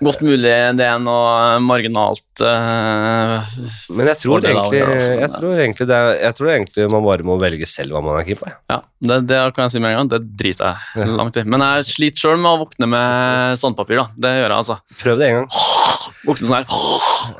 Godt mulig det er noe marginalt uh, Men jeg tror, egentlig, altså, jeg, tror egentlig det jeg tror egentlig man bare må velge selv hva man er keen på. Ja, det, det kan jeg si med en gang. Det driter jeg langt i. Men jeg sliter sjøl med å våkne med sandpapir. da. Det gjør jeg, altså. Prøv det en gang. Våkne sånn her,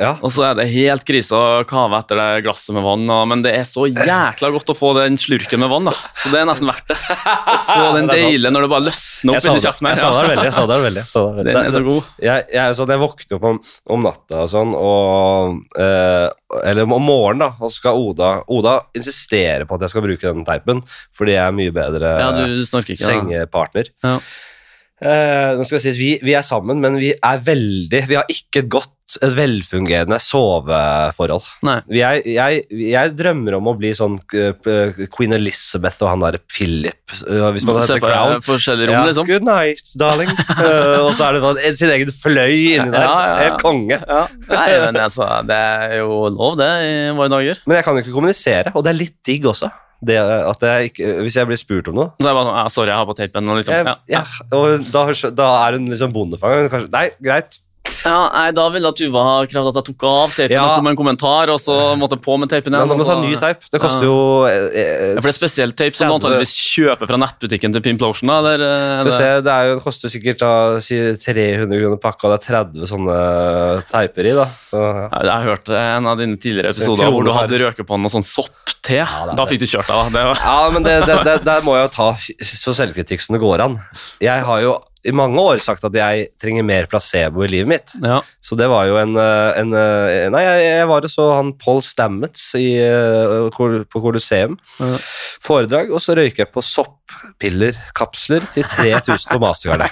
Ja. og så er det helt krise å kave etter det glasset med vann. Og, men det er så jækla godt å få den slurken med vann, da. Så det er nesten verdt det. Å få den deilige når det bare løsner opp inni kjeften jeg sa det veldig. Jeg sa det veldig. Jeg savner det veldig. Den er så god. Jeg, jeg, sånn, jeg våkner opp om, om natta og sånn, og eh, Eller om morgenen, da, og så skal Oda Oda insistere på at jeg skal bruke den teipen, fordi jeg er mye bedre Ja, du snorker ikke. sengepartner. Ja. Eh, nå skal jeg si at vi, vi er sammen, men vi er veldig Vi har ikke et godt, et velfungerende soveforhold. Er, jeg, jeg drømmer om å bli sånn uh, Queen Elizabeth og han der Philip. Uh, hvis man ser på Crown. forskjellige rom, liksom. Good night, darling. Og så er det bare sin egen fløy inni der. Ja, ja, ja. Konge. Nei, men altså, det er jo lov, det, i våre dager. Men jeg kan jo ikke kommunisere, og det er litt digg også. Det at jeg ikke, hvis jeg blir spurt om noe Så jeg bare sånn, ja, sorry, jeg har på tapen.' Liksom, jeg, ja. ja, Og da, da er hun liksom bondefanger. Kanskje, nei, greit. Ja, nei, Da ville Tuva ha krevd at jeg tok av teipen Ja. og kom med en kommentar, og så måtte jeg på med teipen igjen. da må du ta ny teip. Det koster Ja. jo eh, Ja, for det er spesiell teip som du 30. antakeligvis kjøper fra nettbutikken til Pimplotion. Eller, eh, Skal vi det- se, det, jo, koster sikkert da, si 300 kroner pakka, det er 30 sånne teiper i. da. Så, ja. Jeg, Jeg hørte en av dine tidligere episoder hvor du hadde røket på noe sånn soppte. er da fikk du kjørt deg. Ja, men det, det, det, der må jeg jo ta så selvkritikk som det går an. Jeg har jo i mange år sagt at jeg trenger mer placebo i livet mitt. ja. Så det var jo en, eh, en eh, Nei, jeg, var og så han Paul Stamets i, eh, på Colosseum. Ja. Foredrag, og så røyker jeg på soppiller, kapsler, til 3000 på Mastercard.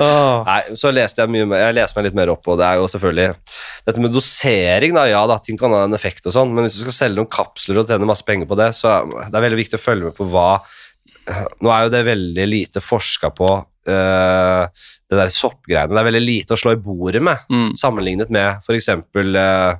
oh. Nei, så leste jeg mye mer, jeg leste meg litt mer opp på det er jo selvfølgelig dette med dosering. da, Ja da, ting kan ha en effekt, og sånn, men hvis du skal selge noen kapsler og tjene masse penger på det, så det er veldig viktig å følge med på hva Nå er jo det veldig lite forska på, øh, det der soppgreiene. Det er veldig lite å slå i bordet med, Mm. sammenlignet med f.eks. Uh,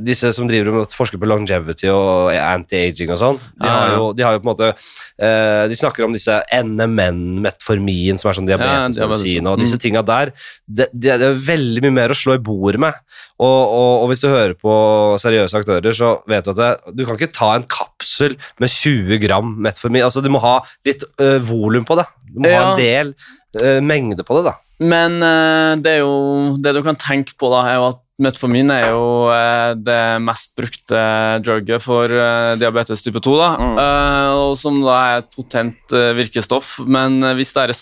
disse som driver med forsker på longevity og anti-aging og sånn. De, Ja, ja. de har jo på en måte uh, De snakker om disse NMN, metformin, som er sånn diabetesmedisin, diabetes. og disse Mm. tinga der. Det, det, det er veldig mye mer å slå i bordet med. Og, og, og hvis du hører på seriøse aktører, så vet du at det, du kan ikke ta en kapsel med 20 gram metformin. Altså, du må ha litt uh, volum på det. Du må ha en del eh, mengde på det, da. Men uh, det er jo Det du kan tenke på, da, er jo at metformin er jo eh, det mest brukte drugget for diabetes type 2, da, Mm. Eh, og som da er et potent virkestoff. Men hvis det er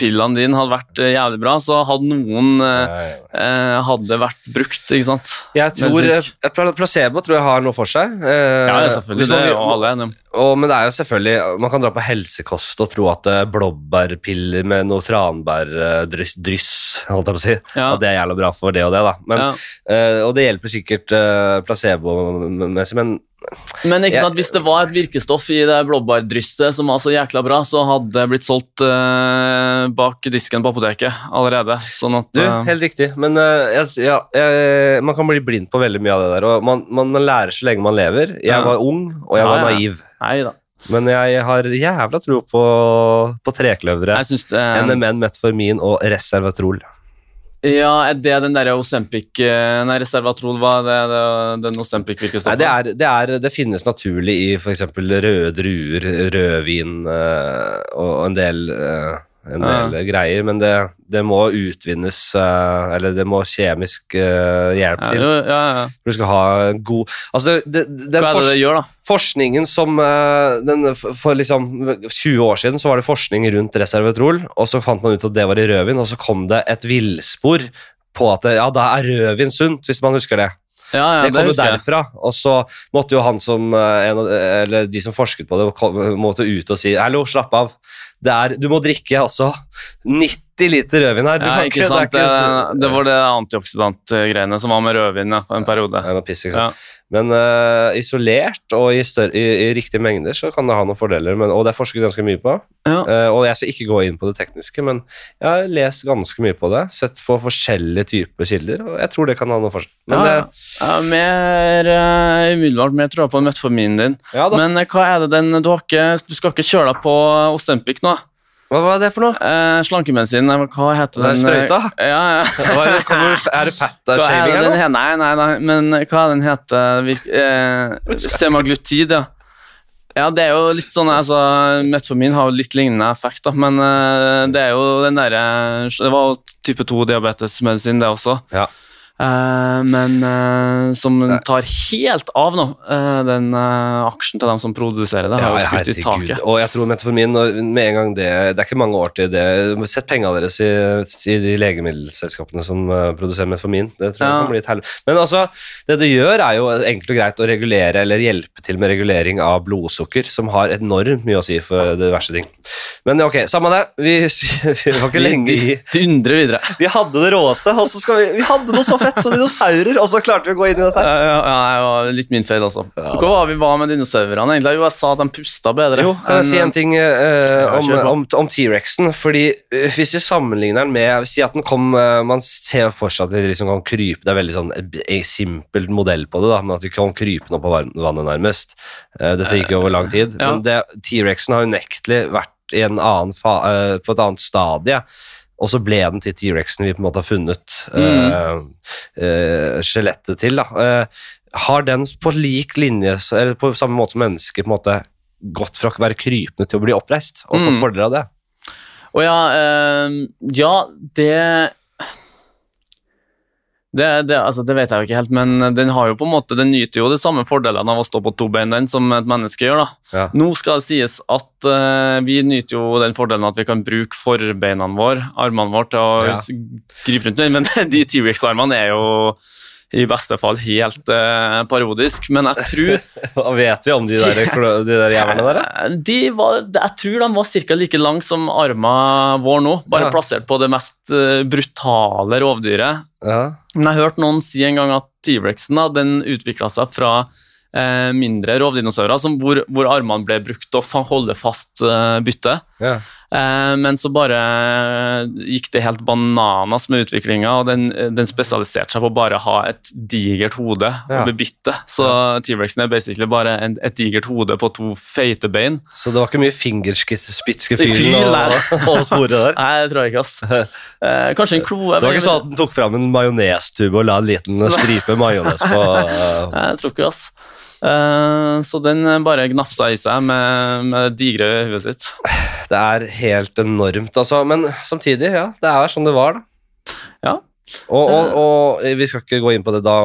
soppillene dine hadde vært eh, jævlig bra, så hadde noen eh, eh, hadde vært brukt, ikke sant? Jeg tror Medisinsk. eh, Placebo tror jeg har noe for seg. Eh, Ja, selvfølgelig. Man, Det er jo alle enige om. Men det er jo selvfølgelig Man kan dra på helsekost og tro at blåbærpiller med noe tranbærdryss dryss, holdt jeg på å si, Ja. at det er jævla bra for det og det, da. Men, Ja. eh, og det hjelper sikkert placebo-messig, men Men ikke sant, hvis det var et virkestoff i det blåbærdrysset som var så jækla bra, så hadde det blitt solgt uh, bak disken på apoteket allerede. Sånn at du, eh, helt riktig. Men uh, ja, man kan bli blind på veldig mye av det der, og man, man, man lærer så lenge man lever. Jeg Ja. var ung, og jeg Ja, var naiv. Neida. Men jeg har jævla tro på, på trekløvere. Jeg NMN, metformin og resveratrol. Ja, Er det den derre Osempic eh, Nei, Reservatrol, hva det, det, den Nei, Osempic-virkestoffet? det, er, det, er, det finnes naturlig i f.eks. røde druer, rødvin øh, og en del, øh, en Ja. del greier, men det, det må utvinnes øh, Eller det må kjemisk øh, hjelp ja, til. ja, ja. Du skal ha god Altså, det, det, Hva er det det gjør, da? forskningen som øh, den, For liksom 20 år siden så var det forskning rundt reservetrol, og så fant man ut at det var i rødvin, og så kom det et villspor på at ja, da er rødvin sunt, hvis man husker det. Ja, ja, det kom jo derfra, og så måtte jo han som eh, Eller de som forsket på det, måtte ut og si Hallo, slapp av. Er, du må drikke altså. 90 liter rødvin her. Ja, ikke sant? det, ikke, det var det antioksidantgreiene som var med rødvin ja, en periode. Er piss, Ja. Men uh, isolert og i, større, i, i riktige mengder så kan det ha noen fordeler, men, og det er forsket ganske mye på. Ja. Eh, og jeg skal ikke gå inn på det tekniske, men jeg har lest ganske mye på det. Sett på forskjellige typer kilder, og jeg tror det kan ha noe for seg. Mer uh, umiddelbart mer jeg på metforminen din. ja. Men hva er det den du, ikke, du skal ikke kjøre deg på Osempic nå? Hva var det for noe? Eh, slankemedisin, hva heter Den sprøyta? eh, Ja, ja. Det, kommer, er det fett er shaving eller den? Nei, nei, nei, men hva er den heter? Virk, eh, semaglutid, ja. Ja, det er jo litt sånn, altså, Metformin har jo litt lignende effekt, da, men eh, det er jo den derre Det var jo type 2-diabetesmedisin, det også. Ja. Eh, men uh, som tar helt av nå, uh, den aksjen til dem som produserer det, har jo Ja, skutt i taket. Og jeg tror metformin med en gang det Det er ikke mange år til det Sett pengene deres i, i de legemiddelselskapene som produserer metformin. Det tror jeg Ja. kan bli et helvete. Men altså, det det gjør, er jo enkelt og greit å regulere eller hjelpe til med regulering av blodsukker, som har enormt mye å si for diverse ting. Men ok, samme det. Vi, vi var ikke lenge i Dundre videre. Vi hadde det råeste, og så skal vi Vi hadde noe så fett som dinosaurer, og så klarte vi å gå inn i dette. Ja, her. ja, ja, litt min feil, altså. Hva var vi var med dinosaurene? egentlig? Jo, jeg sa at de pusta bedre. Jo, kan jeg si en ting eh, om, om, om T-rexen? Fordi eh, Hvis vi sammenligner den med Si at den kom eh, Man ser for seg at den liksom kan krype Det er veldig sånn eh, simpelt modell på det, da, men at den kan krype opp på varm- vannet, nærmest. Eh, dette gikk jo over lang tid. Ja. Men det- T-rexen har unektelig vært i en annen fa eh, på et annet stadie. Og så ble den til T-rexen vi på en måte har funnet eh, eh, skjelettet til. Da. Eh, har den på lik linje, eller på samme måte som mennesker, på en måte gått fra å være krypende til å bli oppreist, og fått Mm. fordeler av det? Å ja, eh, ja, det det, det, altså, det vet jeg jo ikke helt, men den har jo på en måte, den nyter jo de samme fordelene av å stå på to bein den som et menneske gjør. da. Ja. Nå skal det sies at uh, vi nyter jo den fordelen at vi kan bruke forbeina våre, armene våre, til å Ja. gripe rundt med, men de T-rex-armene er jo i beste fall helt eh, parodisk, men jeg tror Hva vet vi om de der, de der jævlene der? Eh, De var, jeg tror de var ca. like lang som armen vår nå, bare Ja. plassert på det mest eh, brutale rovdyret. Ja. Men jeg har hørt noen si en gang at T-rexen utvikla seg fra eh, mindre rovdinosaurer hvor, hvor armene ble brukt til å holde fast eh, byttet. Ja. Eh, men så bare gikk det helt bananas med utviklinga, og den, den spesialiserte seg på bare å ha et digert hode Ja. å bebitte. Så T-rexen er basically bare en, et digert hode på to feite bein. Så det var ikke mye fingerspitzgefühl og, og sporet der? Nei, det tror jeg ikke, ass. Eh, kanskje en kloe. Det var ikke sånn at den tok fram en majonestube og la en liten stripe majones på Nei, Jeg tror ikke, ass. Eh, så den bare gnafsa i seg med, med digre huet sitt. Det er helt enormt, altså. Men samtidig, ja, det er sånn det var, da. Ja. Og, og, og vi skal ikke gå inn på det, da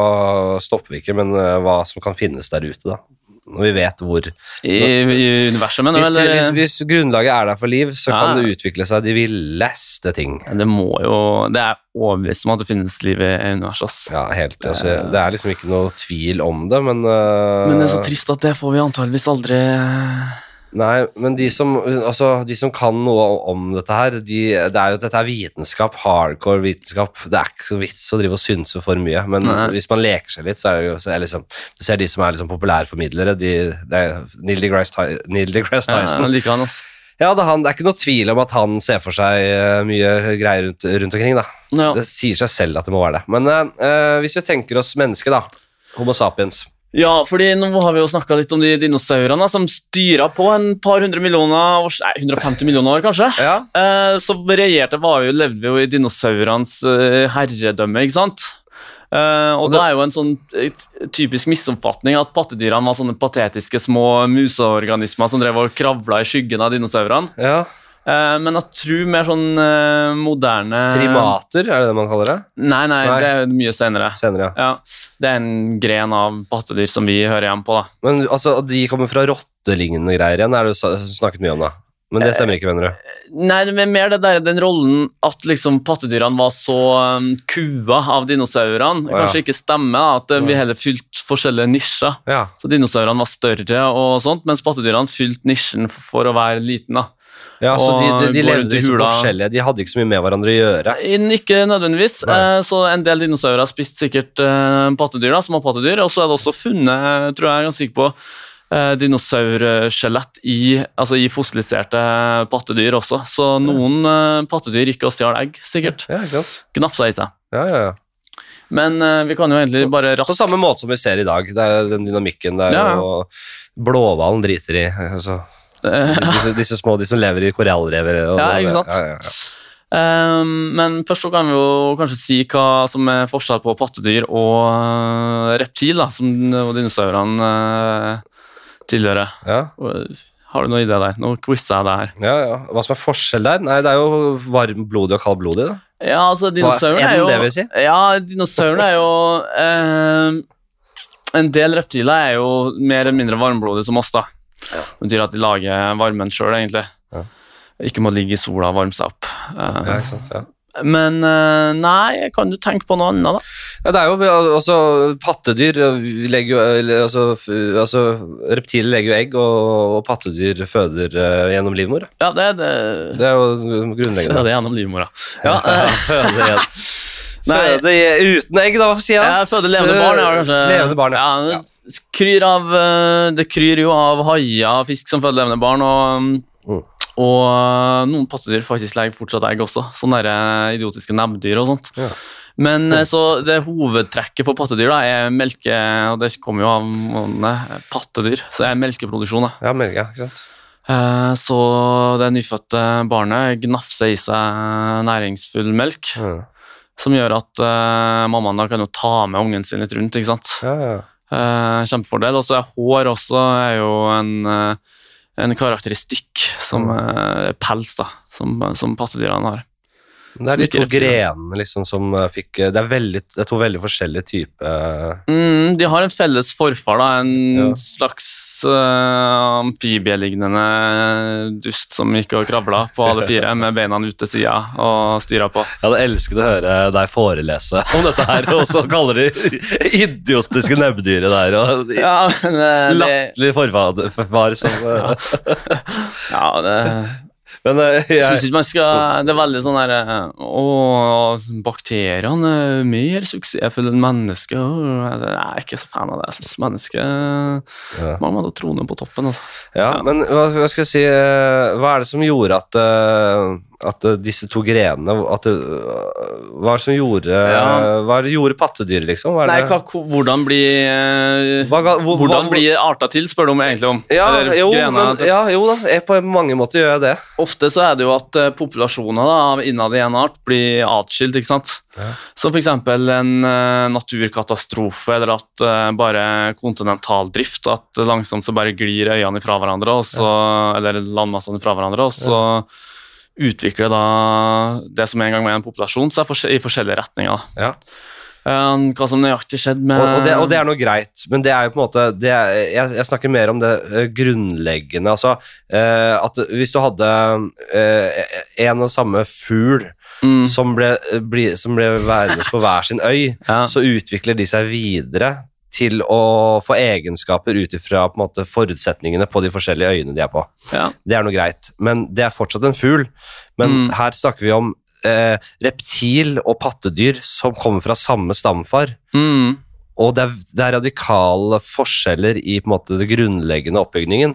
stopper vi ikke, men hva som kan finnes der ute, da. Når vi vet hvor I, i universet, mener hvis, eller? hvis, hvis grunnlaget er der for liv, så Ja. kan det utvikle seg de villeste ting. Det må jo Det er overbevist om at det finnes liv i universet. Ja, helt, altså, det er liksom ikke noe tvil om det, men uh, Men det er så trist at det får vi antageligvis aldri Nei, men de som, altså, de som kan noe om dette her, de, det er jo, dette er vitenskap, hardcore vitenskap. Det er ikke så vits å drive og synse for mye, men Nei. hvis man leker seg litt, så er det jo så er liksom, Du ser de som er liksom populærformidlere, de, det er Neil deGrasse Neil deGrasse Tyson. Jeg liker han, ass. Ja, det er, han, det er ikke noe tvil om at han ser for seg eh, mye greier rundt, rundt omkring, da. Ja. Det sier seg selv at det må være det. Men eh, eh, hvis vi tenker oss mennesket, da. Homo sapiens. Ja, fordi nå har vi jo snakka litt om de dinosaurene som styra på en par hundre millioner år Nei, 150 millioner år, kanskje. Ja. Eh, så regjerte var jo, levde vi jo i dinosaurenes eh, herredømme, ikke sant? Uh, og Og det det- er jo en sånn typisk misoppfatning at pattedyrene var sånne patetiske små museorganismer som drev og kravla i skyggen av dinosaurene. ja. Eh, men jeg tror mer sånn uh, moderne Primater, er det det man kaller det? Nei, nei, Nei. det er mye senere. Senere, ja. Ja, Det er en gren av pattedyr som vi hører hjemme på. da. Men altså, de kommer fra rottelignende greier igjen, er det du snakket mye om da? Men det stemmer ikke, mener du? Nei, det er mer det der, den rollen at liksom pattedyrene var så um, kua av dinosaurene. Ja. Kanskje ikke stemmer, da, at uh, vi heller fylte forskjellige nisjer. Ja. Så dinosaurene var større, og sånt, mens pattedyrene fylte nisjen for å være liten. da. Ja, så de, de, de levde i liksom forskjellige De hadde ikke så mye med hverandre å gjøre. Ikke nødvendigvis. Eh, Så en del dinosaurer har spist sikkert eh, pattedyr, da, små pattedyr. Og så er det også funnet, tror jeg er ganske sikker på, eh, dinosaurskjelett i, altså i fossiliserte pattedyr også. Så noen eh, pattedyr gikk og stjal egg, sikkert. Ja. Gnafsa i seg. Ja, ja, ja. Men uh, vi kan jo egentlig bare raskt På samme måte som vi ser i dag. Det er den dynamikken. der, er Ja, og Blåhvalen driter i. Altså. Disse, disse små, de som lever i korallrever. Ja, ikke sant? Ja, ja. Ehm, men først så kan vi jo kanskje si hva som er forskjell på pattedyr og eh, reptil, da, som dinosaurene uh, tilhører. Ja, Har du noe i det der? Nå quizer jeg deg her. ja, ja. Hva som er forskjell der? Nei, det er jo varmblodig og kaldblodig. da. Ja, altså, dinosauren er jo det vil si? Ja, dinosauren er jo eh, En del reptiler er jo mer eller mindre varmblodige som oss, da. Det betyr at de lager varmen sjøl, egentlig. Ja. Ikke må ligge i sola og varme seg opp. Ja, ikke sant? Ja. Men eh, nei, kan du tenke på noe annet, da? Ja, det er jo altså, pattedyr legger jo, altså, altså, Reptiler legger jo egg, og, og pattedyr føder uh, gjennom livmor. Ja, det, det, Det er jo ja, grunnleggende. det er gjennom livmora. Ja, Ja, eh, føde. Nei. det er uten egg, da, hva sier jeg? jeg føder levende barn, ja, kanskje. Levende barn, ja. ja. det kryr av, eh, det kryr jo av haier og fisk som føder levende barn, og, Mm. og eh, noen pattedyr faktisk legger fortsatt egg også. Sånne der, eh, idiotiske nebbdyr og sånt. Ja. Men så det hovedtrekket for pattedyr da, er melke, og det kommer jo av navnet pattedyr, så det er melkeproduksjon. da. Ja, melke, ikke sant? Eh, Så det nyfødte barnet gnafser i seg næringsfull melk, Ja, som gjør at uh, mammaen da kan jo ta med ungen sin litt rundt. ikke sant? ja, ja. Uh, kjempefordel. Og så er hår også er jo en, uh, en karakteristikk som uh, pels, da, som, som pattedyrene har. Det er de to grenene liksom, som fikk Det er, veldig, det er to veldig forskjellige typer Mm, de har en felles forfar, da, en Ja. slags uh, amfibielignende dust som gikk og kravla på alle fire med beina ut til sida og styra på. Jeg hadde elsket å høre deg forelese om dette her, og så kaller de idiotiske nebbdyret der, og Ja, eh, det, latterlig forfar som uh... ja, det Men eh, Jeg jeg, syns ikke man skal Det er veldig sånn derre Å, bakteriene er mer suksessfulle enn mennesker. Jeg er ikke så fan av det. Jeg syns mennesket ja. Man må da trone på toppen. Altså. ja, men hva, skal jeg si eh, Hva er det som gjorde at eh, at eh, disse to grenene at det, eh, Hva er det som gjorde Ja. Hva er det gjorde pattedyr, liksom? Nei, hva, hvordan blir eh, Hva hvor- Hvordan hva- blir arta til, spør du om egentlig om. ja, Eller jo, grener. men, ja, jo da, jeg, på mange måter gjør jeg det. Ofte så er det jo at eh, populasjoner da, av innad i en art blir atskilt, ikke sant. Ja. Som f.eks. en uh, naturkatastrofe, eller at uh, bare kontinentaldrift, at langsomt så bare glir øyene ifra hverandre, og så, eller landmassene ifra hverandre, og så utvikler da det som en gang var en populasjon, forskjell- i forskjellige retninger. Ja. Eh, hva som nøyaktig skjedde med Og, og, det, og det er noe greit, men det er jo på en måte det er, jeg, jeg snakker mer om det eh, grunnleggende. Altså uh, at hvis du hadde uh, en og samme fugl mm, som ble, bli, som ble værende på hver sin øy, ja. så utvikler de seg videre til å få egenskaper ut ifra forutsetningene på de forskjellige øyene de er på. ja. Det er noe greit, men det er fortsatt en fugl. Men Mm. her snakker vi om eh, reptil og pattedyr som kommer fra samme stamfar. Mm. Og det er, det er radikale forskjeller i på en måte, det grunnleggende oppbygningen.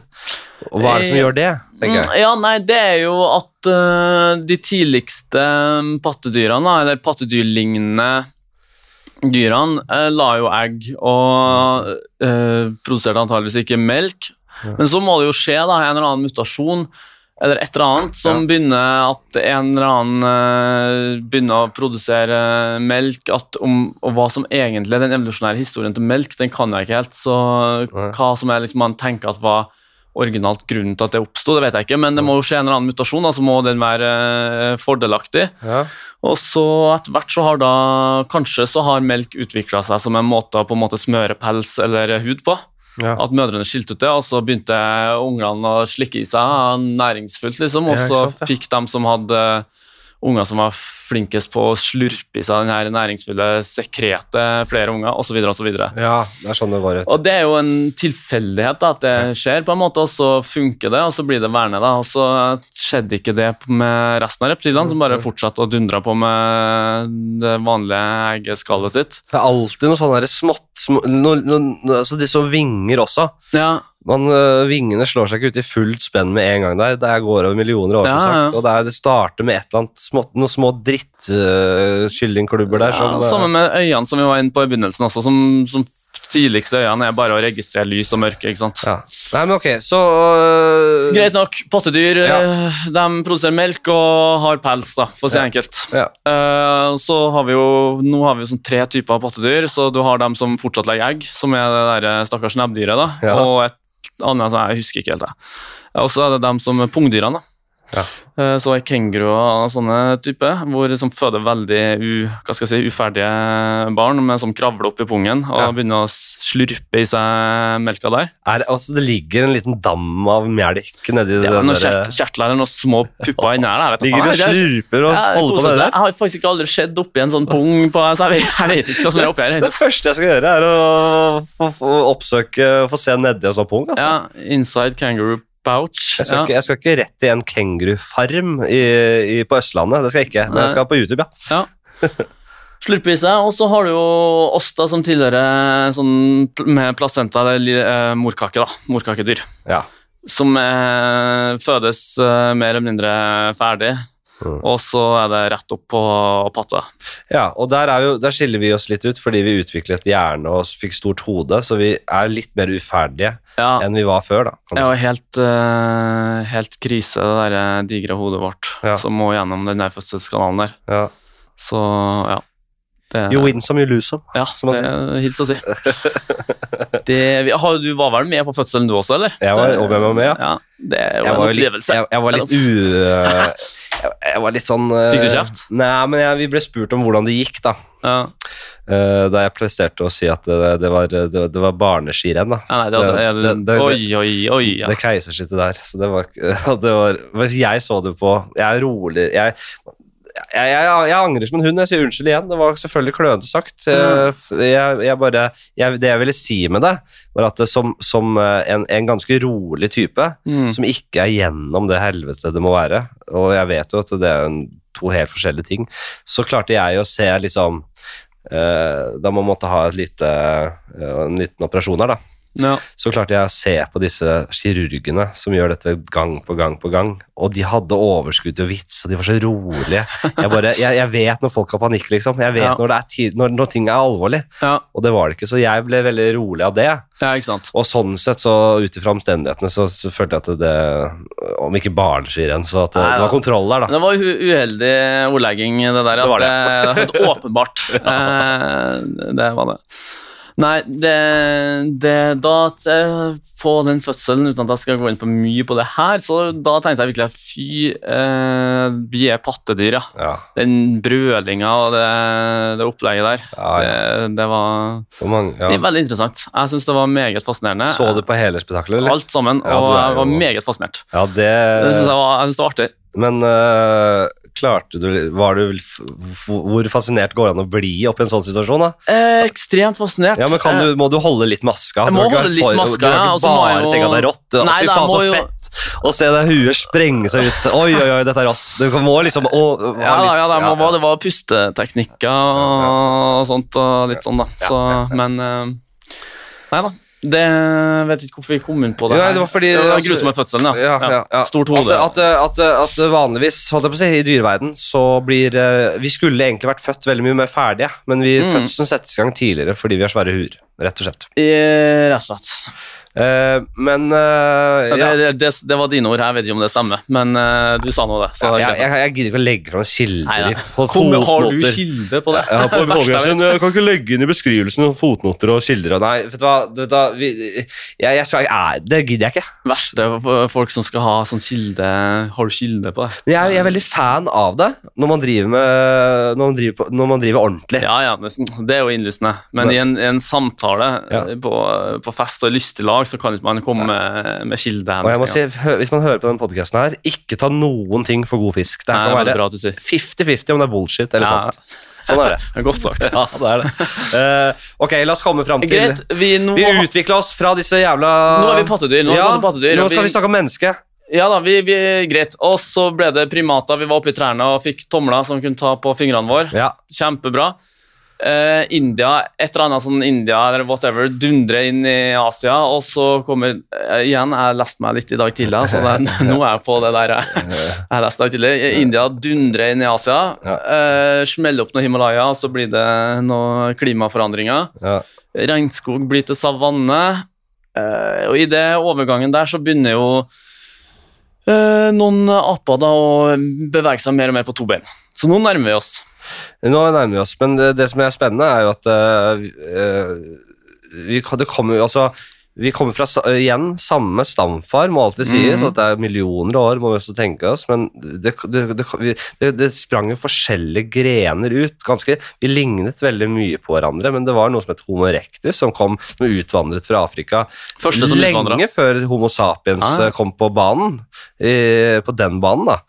Og hva er det som Eh, gjør det? tenker jeg? Mm, Ja, nei, det er jo at uh, de tidligste mm, pattedyrene, eller pattedyrlignende dyrene, eh, la jo egg og eh, produserte antageligvis ikke melk. Ja. Men så må det jo skje da, en eller annen mutasjon eller et eller annet som Ja. begynner at en eller annen eh, begynner å produsere melk. At om, og hva som egentlig er den evolusjonære historien til melk, den kan jeg ikke helt. Så hva som er liksom man tenker at var originalt grunnen til at det oppsto, det vet jeg ikke, men det må jo skje en eller annen mutasjon, da, så må den være eh, fordelaktig. Ja. Og så etter hvert så har da Kanskje så har melk utvikla seg som en måte å på en måte smøre pels eller hud på. Ja. At mødrene skilte ut det, og så begynte ungene å slikke i seg næringsfullt, liksom. Og Ja, så sant, ja. fikk de som hadde unger som var flinkest på å slurpe i seg den her næringsfulle sekretet, flere unger, osv., osv. ja, det er sånn det var. Og det er jo en tilfeldighet da, at det skjer, på en måte, og så funker det, og så blir det vernet. da, Og så skjedde ikke det med resten av reptilene, som bare fortsatte å dundre på med det vanlige eggeskallet sitt. Det er alltid noe sånn der smått små, no, no, no, altså De som vinger også. Ja, Man, øh, vingene slår seg ikke ut i fullt spenn med en gang. der Det går over millioner år, som Ja, ja. sagt. Og det, er, det starter med et eller annet små, noe små drittkyllingklubber der. ja som, øh, Sammen med øynene som vi var inne på i begynnelsen også, som, som tidligste øyene er bare å registrere lys og mørke. ikke sant? Ja. Nei, men ok, så øh, Greit nok. Pattedyr Ja. eh, de produserer melk og har pels, da, for å si Ja. enkelt. Ja. Uh, så har vi jo, Nå har vi jo sånn tre typer pottedyr, pattedyr. så Du har dem som fortsatt legger egg, som er det der eh, stakkars nebbdyret. da, Ja. Og et annet som jeg husker ikke helt. Og så er det dem som er pungdyrene. da. Ja. Eh, Så er kenguruer og sånne type, hvor som føder veldig u, si, uferdige barn med, som kravler opp i pungen og Ja. begynner å slurpe i seg melka der. er, altså, Det ligger en liten dam av melk nedi Det er noen kjert, kjertler eller noen små pupper inni her. jeg Ligger og slurper og Ja, holder på med det der. Jeg har faktisk ikke aldri sett oppi en sånn pung, på, så jeg vet, jeg vet ikke hva som er oppi her. Det første jeg skal gjøre, er å få, få oppsøke Få se nedi en sånn pung. Altså. Ja, Inside kangaroo pouch. Jeg, Ja. jeg skal ikke rett i en kengurufarm på Østlandet, det skal jeg ikke. Men jeg skal på YouTube, ja. Slurpe i seg. Og så har du jo Åsta, som tilhører sånn med placenta, eller eh, morkake, da. Morkakedyr. ja. Som er, fødes eh, mer eller mindre ferdig. Mm. Og så er det rett opp på patta. Ja, og der, er jo, der skiller vi oss litt ut, fordi vi utviklet hjerne og fikk stort hode, så vi er litt mer uferdige Ja, enn vi var før. da. det var helt, uh, helt krise, det der eh, digre hodet vårt, Ja. som må gjennom den der fødselskanalen der. Ja. Så ja. Det, You win some, you lose some. Ja, som det hils å si. Det, du var vel med på fødselen du også, eller? Jeg var- Det- og var med, ja. ja. Det var Jeg var, litt, jeg, jeg var litt u... Jeg, var litt sånn eh, Fikk du kjeft? Nei, men jeg, vi ble spurt om hvordan det gikk, da. Ja. Eh, da jeg presterte å si at det, det var, det, det var barneskirenn, da. Ja, nei, det, Det- det- det- oi, oi, oi. Ja. Det keisersnittet der. Så det var, det var Jeg så det på Jeg er rolig Jeg, jeg, jeg, jeg angrer som en hund. Jeg sier unnskyld igjen. Det var selvfølgelig klønete sagt. Mm. Jeg, bare, det jeg ville si med det, var at det som, som eh, en, en ganske rolig type, Mm. som ikke er gjennom det helvete det må være, og jeg vet jo at det er en, to helt forskjellige ting, så klarte jeg å se liksom eh, Da man måtte ha et lite, eh, en liten operasjon her, da Ja. så klarte jeg å se på disse kirurgene som gjør dette gang på gang på gang. Og de hadde overskudd til vits, og de var så rolige. Jeg, bare, jeg, jeg vet når folk har panikk, liksom. Jeg vet Ja. når, det tid, når, når ting er alvorlig. Ja. Og det var det ikke, så jeg ble veldig rolig av det. Og sånn sett, så ut ifra omstendighetene, så, så følte jeg at det Om ikke barneskirenn, så at det, Nei, det var kontroll der, da. det var uheldig ordlegging, det der. At Det var det. det. helt åpenbart. Eh, det var det. Nei, det, det Da På den fødselen, uten at jeg skal gå inn for mye på det her, så da tenkte jeg virkelig at fy, eh, vi er pattedyr, ja. Ja, Den brølinga og det, det opplegget der, ja, ja. Det, det var mange, det er veldig interessant. Jeg syns det var meget fascinerende. Så du på hele spetakkelet, eller? Alt sammen, og jeg var meget fascinert. Ja, Det jeg syns det var artig. Men øh, klarte du Var du Hvor fascinert går det an å bli oppi en sånn situasjon, da? Eh, ekstremt fascinert. Ja, men kan du, Må du holde litt maska? Jeg må holde være litt for- maska, Du kan ikke bare jo- tenke at det er rått. Nei, Fy faen, så jo- fett! Å se det huet sprenge seg ut. Oi, oi, oi, dette er rått. Du må liksom å, Ja, litt- ja, det, må, ja, det var pusteteknikker og sånt og litt sånn, da. Så, ja, ja. men eh, Nei da. Det vet ikke hvorfor vi kom inn på det. Ja, det var fordi- det var altså- grusomme fødselen, ja. Ja, ja. Stort hode. At, at, at, at vanligvis, holdt jeg på å si, i dyreverden, så blir eh, Vi skulle egentlig vært født veldig mye mer ferdige, men vi, Mm. fødselen settes i gang tidligere fordi vi har svære huer, rett og slett. Eh, Rett og slett. Eh, men uh, Ja, det, det, det var dine ord, jeg vet ikke om det stemmer, men uh, du sa nå det. Så Ja, jeg, jeg, jeg gidder ikke å legge fram kilder Nei, Kom, har du kilde på det? Ja, på bloggen jeg kan ikke legge inn i beskrivelsen fotnoter og kilder. Nei, vet du hva, vet du hva vi, jeg, skal- Det gidder jeg ikke. Verste er folk som skal ha sånn kilde Har du kilde på det? Jeg, er veldig fan av det når man driver, med, når man driver, på, når man driver ordentlig. Ja, ja, det, er jo innlysende. Men i en, i en samtale på, på fest og lystig lag, så kan ikke man komme med, med kilde. Og jeg må si, Hvis man hører på den podkasten her, ikke ta noen ting for god fisk. Det Nei, kan være bra at du sier. 50-50 om det er bullshit eller Ja. sant. Sånn er det. Godt sagt. Ja, det er det. Uh, ok, la oss komme fram til Greit, vi, nå, Vi utvikla oss fra disse jævla nå er vi pattedyr. Nå, vi ja, pattedyr nå skal vi snakke om menneske. Ja da, vi, vi, greit. Og så ble det primater. Vi var oppe i trærne og fikk tomler som kunne ta på fingrene våre. Ja. Kjempebra. Eh, India, et eller annet sånn India eller whatever, dundrer inn i Asia, og så kommer uh, Igjen, jeg leste meg litt i dag tidlig, så det, nå er jeg på det der jeg, jeg leste i dag tidlig. India dundrer inn i Asia, eh, smeller opp noe Himalaya, og så blir det noen klimaforandringer. Ja. Regnskog blir til savanne, uh, og i det overgangen der så begynner jo eh, noen aper da å bevege seg mer og mer på to bein. Så nå nærmer vi oss. Nå nærmer vi oss, men det, det som er spennende, er jo at eh, eh, vi, kommer altså vi kommer fra igjen samme stamfar, må alltid sies, mm. og at det er millioner av år, må vi også tenke oss, men det, det, det, sprang jo forskjellige grener ut. ganske, Vi lignet veldig mye på hverandre, men det var noe som het Homo erectus, som kom som utvandret fra Afrika som utvandret. lenge før Homo sapiens Ah. eh, kom på banen, i, på den banen da.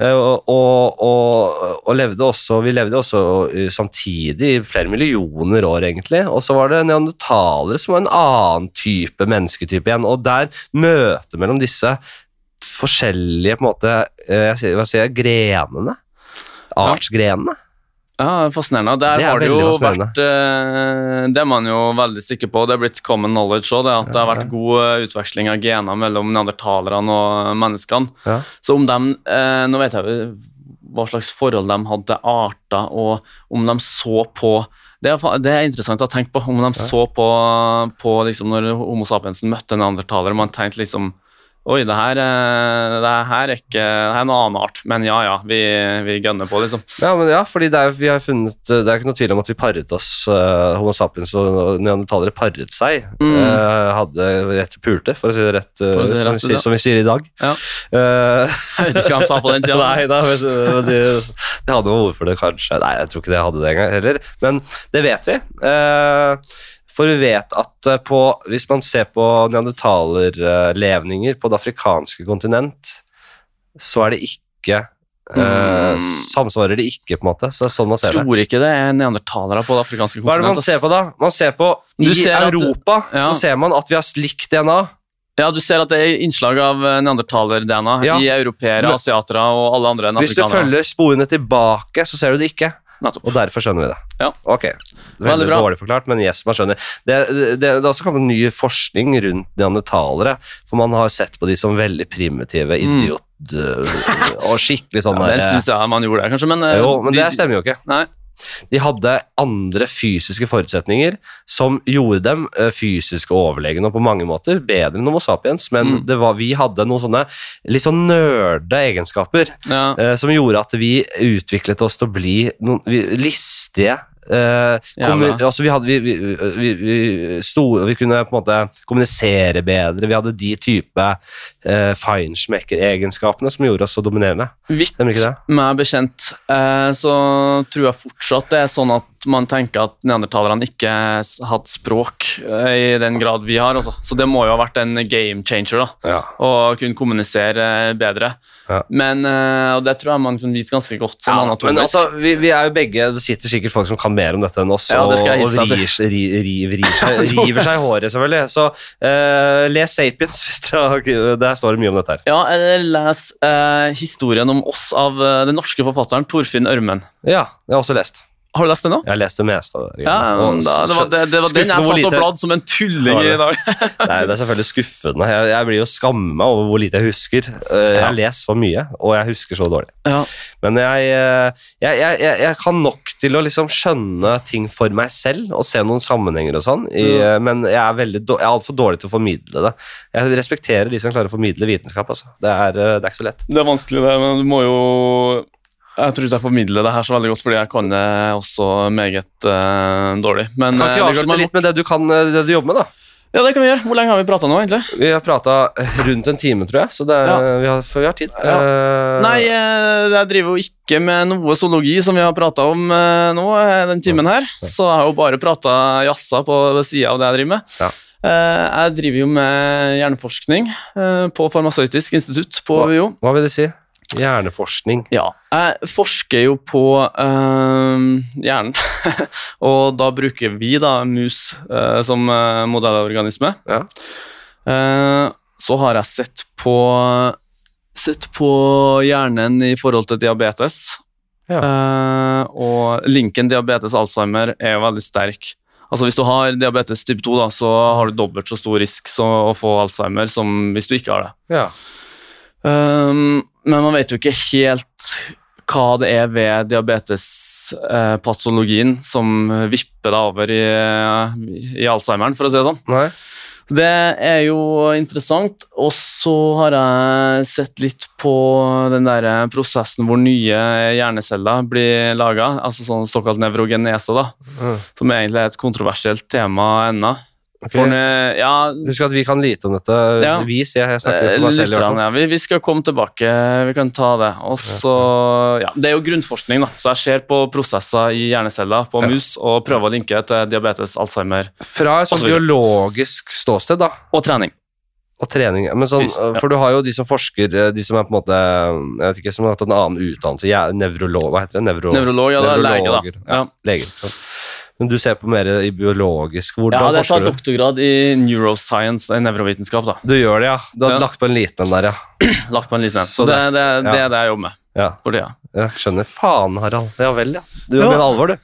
Eh, Og, og, og, og levde også, vi levde også eh, samtidig i flere millioner år egentlig, og så var det neandertalere som var en annen type mennesketype igjen, og der møtet mellom disse forskjellige på en måte, eh, hva sier jeg, grenene, artsgrenene. Ja, fascinerende. Der Det har det jo vært eh, Det er man jo veldig sikker på. Det er blitt common knowledge òg, at det har vært god eh, utveksling av gener mellom neandertalerne og menneskene. Ja. Så om de eh, Nå vet jeg hva slags forhold de hadde til arter, og om de så på det er, det er interessant å tenke på. Om de så på, på liksom, når Homo sapiensen møtte neandertalere, man tenkte liksom Oi, det her, eh, det her er ikke Det her er en annen art, men ja ja, vi, vi gønner på, liksom. Ja, men ja, fordi det er, vi har funnet, det er ikke noe tvil om at vi paret oss, Uh, Homo sapiens og neandertalere paret seg. Mm. Uh, hadde rett pulte, for å si det rett, uh, si det som, vi, som vi sier i dag. Ja. Uh, Jeg hva han sa på den tida. Nei, da, men, de, de hadde noe ord for det, kanskje. Nei, jeg tror ikke de hadde det engang heller. Men det vet vi. Eh, for vi vet at eh, på, hvis man ser på neandertalerlevninger på det afrikanske kontinent, så er det ikke eh, Mm. Samsvarer det ikke, på en måte. Så det er sånn man ser det. tror ikke det er neandertalere på det afrikanske kontinentet. Hva er det man ser på, da? Man ser på Du I ser at- Europa ja. så ser man at vi har slikt DNA. Ja, Du ser at det er innslag av eh, neandertaler-DNA Ja. i europeere, asiatere og alle andre enn afrikanere. Hvis du følger sporene tilbake, så ser du det ikke. Nettopp. Og derfor skjønner vi det. Ja. Ok, Veldig Veldig dårlig forklart, men yes, man skjønner. Det, det, det er også kommet ny forskning rundt neandertalere, for man har sett på de som veldig primitive, Mm. idiot øh, og skikkelig sånn Ja, det er en stund siden man gjorde det, kanskje, men Jo, men de- det stemmer jo ikke. Nei. De hadde andre fysiske forutsetninger som gjorde dem eh, fysisk overlegne og på mange måter bedre enn Homo sapiens, men Mm. det var, vi hadde noen sånne litt sånn nerde egenskaper Ja. eh, som gjorde at vi utviklet oss til å bli noen vi, listige. Eh, kommu- Jævla. altså vi, hadde, vi, vi, vi, vi, sto, vi kunne på en måte kommunisere bedre. Vi hadde de type eh, feinschmecker-egenskapene som gjorde oss så dominerende. Ikke meg bekjent, eh, så tror jeg fortsatt det er sånn at man tenker at neandertalerne ikke hatt språk eh, i den grad vi har. Også. Så det må jo ha vært en game changer, da. Ja. Å kunne kommunisere bedre. Ja. Men, eh, og det tror jeg man kan vite ganske godt som Ja, anatomisk. men altså, vi, vi er jo begge Det sitter sikkert folk som kan mer om dette enn oss, Ja, det og, og deg vrir, ri, ri, vrir seg, river seg i håret, selvfølgelig. Så uh, les Sapiens, hvis dere Der står det mye om dette her. Ja, eller les uh, historien om oss av uh, den norske forfatteren Torfinn Ørmen. Ja, jeg har også lest. Har du lest det nå? Jeg har lest det meste av det. Ja, da, det, var, det, det var den jeg satt og bladde som en tulling i dag. Nei, det er selvfølgelig skuffende. Jeg, jeg blir jo skammer meg over hvor lite jeg husker. Eh, Jeg har lest så mye, og jeg husker så dårlig. Ja. Men jeg, eh, jeg, jeg, jeg, jeg kan nok til å liksom skjønne ting for meg selv og se noen sammenhenger og sånn, i, Ja. men jeg er, veldig, jeg er altfor dårlig til å formidle det. Jeg respekterer de som klarer å formidle vitenskap. Altså. Det, er, det er ikke så lett. Det er vanskelig, det, men du må jo Jeg tror ikke jeg formidler det her så veldig godt, fordi jeg kan det også meget uh, dårlig. Men Kan eh, ikke vi avslutte man- litt med det du kan, eh, det du jobber med, da? Ja, det kan vi gjøre. Hvor lenge har vi prata nå, egentlig? Vi har prata rundt en time, tror jeg, så det er, Ja. vi, har, vi har tid. Ja. Uh, Nei, jeg driver jo ikke med noe zoologi, som vi har prata om uh, nå, den timen her. Så jeg har jo bare prata jazza på sida av det jeg driver med. Ja. Uh, Jeg driver jo med hjerneforskning på Farmasøytisk institutt på Hva? UiO. Hva vil det si? Hjerneforskning. Ja, jeg forsker jo på øh, hjernen, og da bruker vi da mus øh, som eh, modellorganisme. Ja. Uh, så har jeg sett på sett på hjernen i forhold til diabetes. Ja. Uh, og linken diabetes-alzheimer er jo veldig sterk. Altså Hvis du har diabetes type 2, da, så har du dobbelt så stor risk å få alzheimer som hvis du ikke har det. Ja. Um, men man vet jo ikke helt hva det er ved diabetespatologien som vipper deg over i, i alzheimeren, for å si det sånn. Nei. Det er jo interessant. Og så har jeg sett litt på den der prosessen hvor nye hjerneceller blir laga, altså sånn såkalt nevrogenese, da, Mm. som egentlig er et kontroversielt tema ennå. For ja, Husk at vi kan lite om dette. Ja. Vi, ser, jeg, snakker Eh, for meg selv. i litt ja. vi, vi skal komme tilbake, vi kan ta det. Også, ja, Det er jo grunnforskning, da. så jeg ser på prosesser i hjerneceller på mus og prøver å linke til diabetes, alzheimer Fra et sånt Og biologisk ståsted, da. og trening. Og trening. Men sånn, For du har jo de som forsker, eh, de som er på en måte Jeg vet ikke, som har hatt en annen utdannelse. Nevrolog, hva heter det? Nevrolog, ja, det er lege, da. Ja. Leger. sant? Men du ser på mer i biologisk. Hvordan Ja, det tar doktorgrad i neuroscience, i nevrovitenskap. da. Du gjør det, ja. Du har Ja. lagt på en liten en der, ja. Lagt på en liten en. Så det, det, det ja. er det jeg jobber med ja. for tida. Jeg skjønner. Faen, Harald. Ja vel, ja. Du Ja. mener alvor, du.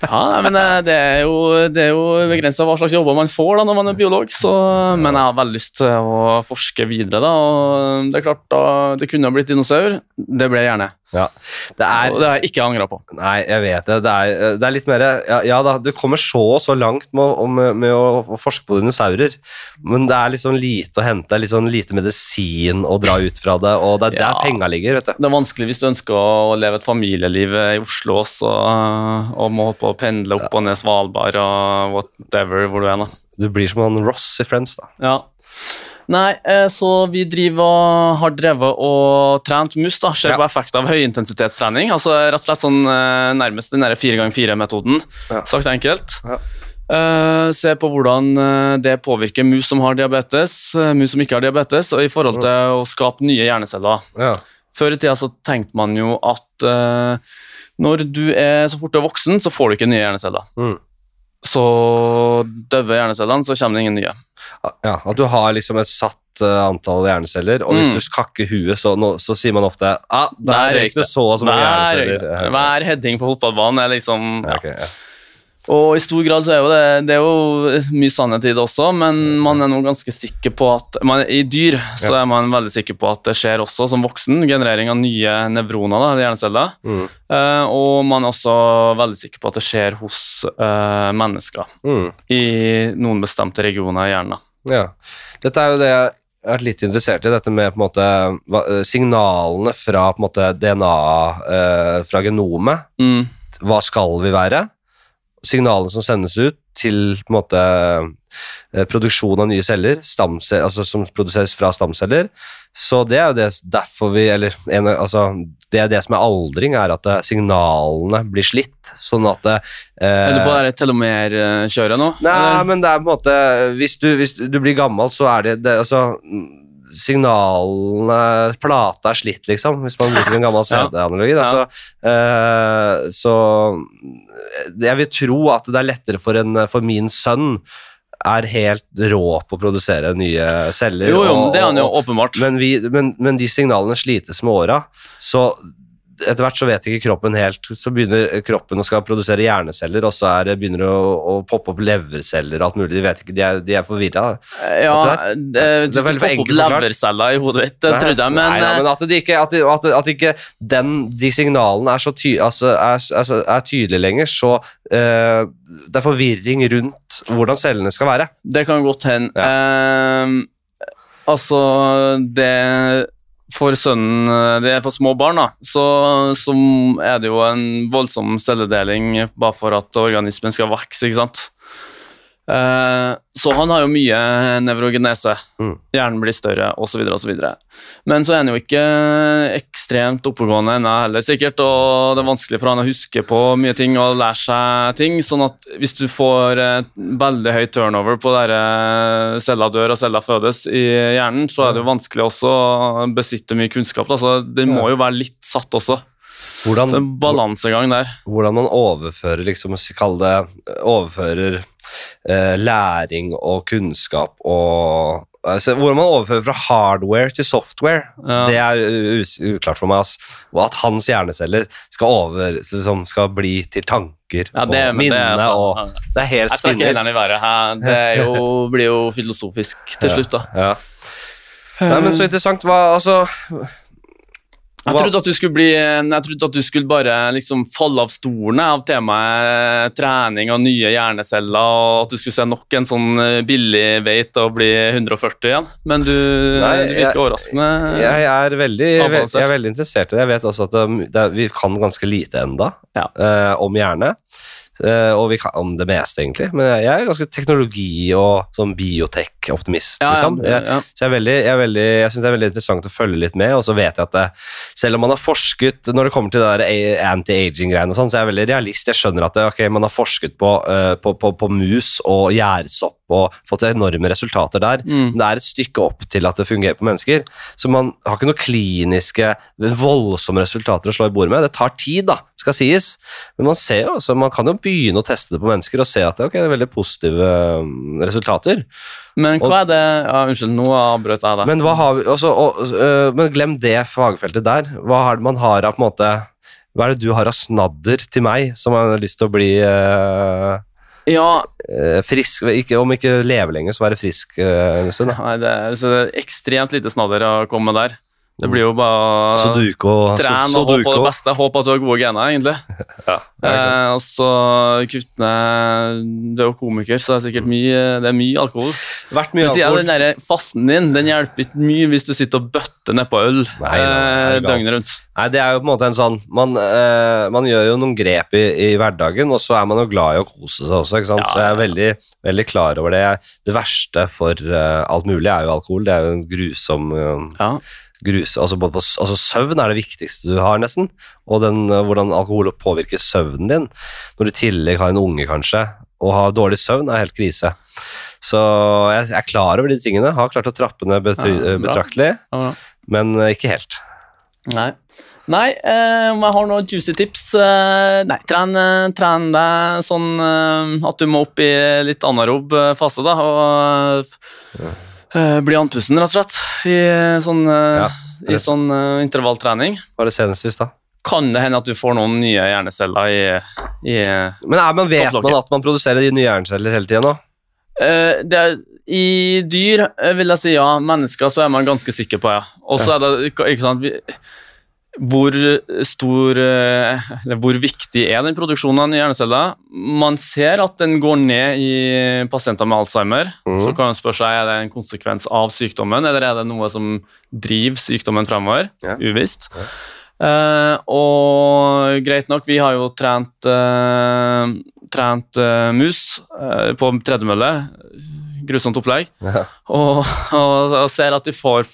Ja, men det, det er jo, det er jo begrensa hva slags jobber man får da når man er biolog, så, men jeg har veldig lyst til å forske videre. da, og Det er klart, da, det kunne ha blitt dinosaur. Det ble jeg gjerne. Ja. Det er, det har jeg ikke angra på. Nei, jeg vet det. Det er, det er litt mer ja, ja da, du kommer så og så langt med, med, med å, å forske på dinosaurer, men det er liksom lite å hente. Sånn lite medisin å dra ut fra det, og det er der penga ligger, vet du. Det er vanskelig hvis du ønsker å leve et familieliv i Oslo også, og må på å pendle opp og ned Svalbard og whatever hvor du er. da. Du blir som han Ross i Friends, da. Ja. Nei, eh, så vi driver har drevet og trent mus, da. Ser Ja. på effekt av høyintensitetstrening. Altså rett og slett sånn eh, nærmest den fire ganger fire-metoden, Ja. sagt enkelt. Ja. Uh, se på hvordan det påvirker mus som har diabetes, mus som ikke har diabetes, og i forhold til å skape nye hjerneceller. Ja. Før i tida så tenkte man jo at uh, når du er så fort du er voksen, så får du ikke nye hjerneceller. Mm. Så døver hjernecellene, så kommer det ingen nye. ja. At du har liksom et satt eh, antall hjerneceller, og hvis Mm. du kakker huet, så, no, så sier man ofte ah, der Der røyk det så og så mange hjerneceller. hver heading på fotballbanen er liksom Ja, Okay, ja. Og i stor grad så er jo det, det er jo mye sannhet i det også, men man er nå ganske sikker på at man, I dyr så er man veldig sikker på at det skjer også som voksen, generering av nye nevroner, da, hjerneceller. Mm. Eh, og man er også veldig sikker på at det skjer hos eh, mennesker Mm. i noen bestemte regioner i hjernen. Ja. Dette er jo det jeg har vært litt interessert i, dette med på en måte eh, signalene fra på en måte DNA eh, fra genomet. Mm. Hva skal vi være? Signalene som sendes ut til på en måte eh, produksjon av nye celler, stamceller, altså som produseres fra stamceller. Så det er jo det derfor vi Eller en, altså, det er det som er aldring, er at eh, signalene blir slitt, sånn at eh, Er du på det telomerkjøret nå? Nei, eller? men det er på en måte Hvis du, hvis du blir gammel, så er det, det Altså Signalene Plata er slitt, liksom, hvis man bruker en gammel CD-analogi. Ja. Så, eh, så jeg vil tro at det er lettere for, en, for min sønn er helt rå på å produsere nye celler. Jo, jo, og- det er han jo åpenbart. men, vi, men, men de signalene slites med åra, så etter hvert så vet ikke kroppen helt Så begynner kroppen å skal produsere hjerneceller, og så er begynner det å, å poppe opp leverceller og alt mulig. De vet ikke, de er, de er forvirra. Ja, Det det, er veldig for enkelt forklart. leverceller i hodet ditt, det trodde jeg, men, Nei, ja, men at, de ikke, at, de, at, at ikke den, de signalene er, så ty, altså, er, altså, er tydelige lenger, så uh, det er forvirring rundt hvordan cellene skal være. det kan godt hende. Ehm, altså, det For sønnen Det er for små barn, da, så, så er det jo en voldsom celledeling bare for at organismen skal vokse, ikke sant. Eh, så han har jo mye nevrogenese. Mm. Hjernen blir større, osv., osv. Men så er han jo ikke ekstremt oppegående ennå heller, sikkert, og det er vanskelig for han å huske på mye ting og lære seg ting. sånn at hvis du får eh, veldig høy turnover på der cella dør og cella fødes i hjernen, så er det jo vanskelig også å besitte mye kunnskap. Da. Så det må jo være litt satt også. Hvordan, en balansegang der. hvordan man overfører liksom, kall det, overfører eh, læring og kunnskap og altså, Hvordan man overfører fra hardware til software, Ja. det er uklart for meg. ass. Og at hans hjerneceller skal, over, liksom, skal bli til tanker Ja, det, og men det er minne sånn, og. Det er helt hæ? Det jo, blir jo filosofisk til slutt, da. Ja. Nei, men så interessant. Hva, altså Jeg trodde at du skulle bli Jeg trodde at du skulle bare liksom falle av stolen av temaet trening og nye hjerneceller, og at du skulle se nok en sånn eh, billig vei til å bli 140 igjen, men du, Nei, du virker jeg- overraskende. Jeg er veldig, jeg er veldig interessert i det. Jeg vet også at det, det, vi kan ganske lite enda Ja. uh, om hjerne. Eh, og vi kan om det meste, egentlig. Men jeg er ganske teknologi- og sånn biotech-optimist. Ja, liksom. ja, ja. så jeg, er veldig, jeg, er veldig, jeg syns det er veldig interessant å følge litt med, og så vet jeg at det, selv om man har forsket Når det kommer til det anti-aging-greiene, sånn, så er jeg veldig realist. Jeg skjønner at det, okay, man har forsket på, uh, på, på, på mus og gjærsopp og fått enorme resultater der. Mm. Men det er et stykke opp til at det fungerer på mennesker. Så man har ikke noen kliniske, voldsomme resultater å slå i bordet med. Det tar tid, da, skal sies. Men man ser jo, altså, man kan jo begynne å teste det på mennesker og se at det, ok, det er veldig positive um, resultater. Men hva er det ja, Unnskyld, nå avbrøt jeg deg. Men, og, øh, men glem det fagfeltet der. Hva har det man har av på en måte Hva er det du har av snadder til meg som har lyst til å bli øh, Ja, frisk ikke, Om ikke leve lenger, så være frisk en stund. Nei, det, er, det er ekstremt lite snadder å komme med der. Det blir jo bare Sudoku og trene og håp på det beste. Håpe at du har gode gener, egentlig. Ja. Eh, og så kutte ned Du er jo komiker, så det er sikkert mye, det er mye alkohol. Vært mye Men jeg, alkohol. den der fasten din den hjelper ikke mye hvis du sitter og bøtter nedpå øl Nei, eh, døgnet rundt. Nei, det er jo på en måte en sånn Man, øh, man gjør jo noen grep i, i hverdagen, og så er man jo glad i å kose seg også, ikke sant? Ja, så jeg er veldig, veldig klar over det. Det verste for uh, alt mulig er jo alkohol. Det er jo en grusom uh, Ja. Grus, altså, både på, altså Søvn er det viktigste du har, nesten. Og den, øh, hvordan alkohol påvirker søvnen din. Når du i tillegg har en unge, kanskje, og har dårlig søvn, er helt krise. Så jeg, er klar over de tingene. Har klart å trappe ned betry, Ja, betraktelig, Ja. men øh, ikke helt. Nei. Nei, eh, om jeg har noen juicy tips eh, Nei, tren, eh, tren deg sånn eh, at du må opp i litt anarob eh, fase, da, og eh, bli andpusten, rett og slett, i sånn, uh, Ja. i sånn uh, intervalltrening. Bare senest sist, da. Kan det hende at du får noen nye hjerneceller i, i Men er man, vet man at man produserer de nye hjerneceller hele tida nå? Eh, det er, I dyr eh, vil jeg si ja, mennesker så er man ganske sikker på ja. Og så er det ikke ikke sant vi, Hvor stor eh, Eller hvor viktig er den produksjonen av hjerneceller? Man ser at den går ned i pasienter med Alzheimer. Mm. Så kan man spørre seg er det en konsekvens av sykdommen, eller er det noe som driver sykdommen fremover? Ja. Uvisst. Eh, og greit nok, vi har jo trent, eh, trent eh, mus eh, på tredemølle. Grusomt opplegg. Ja. Og, og, og ser at de, får,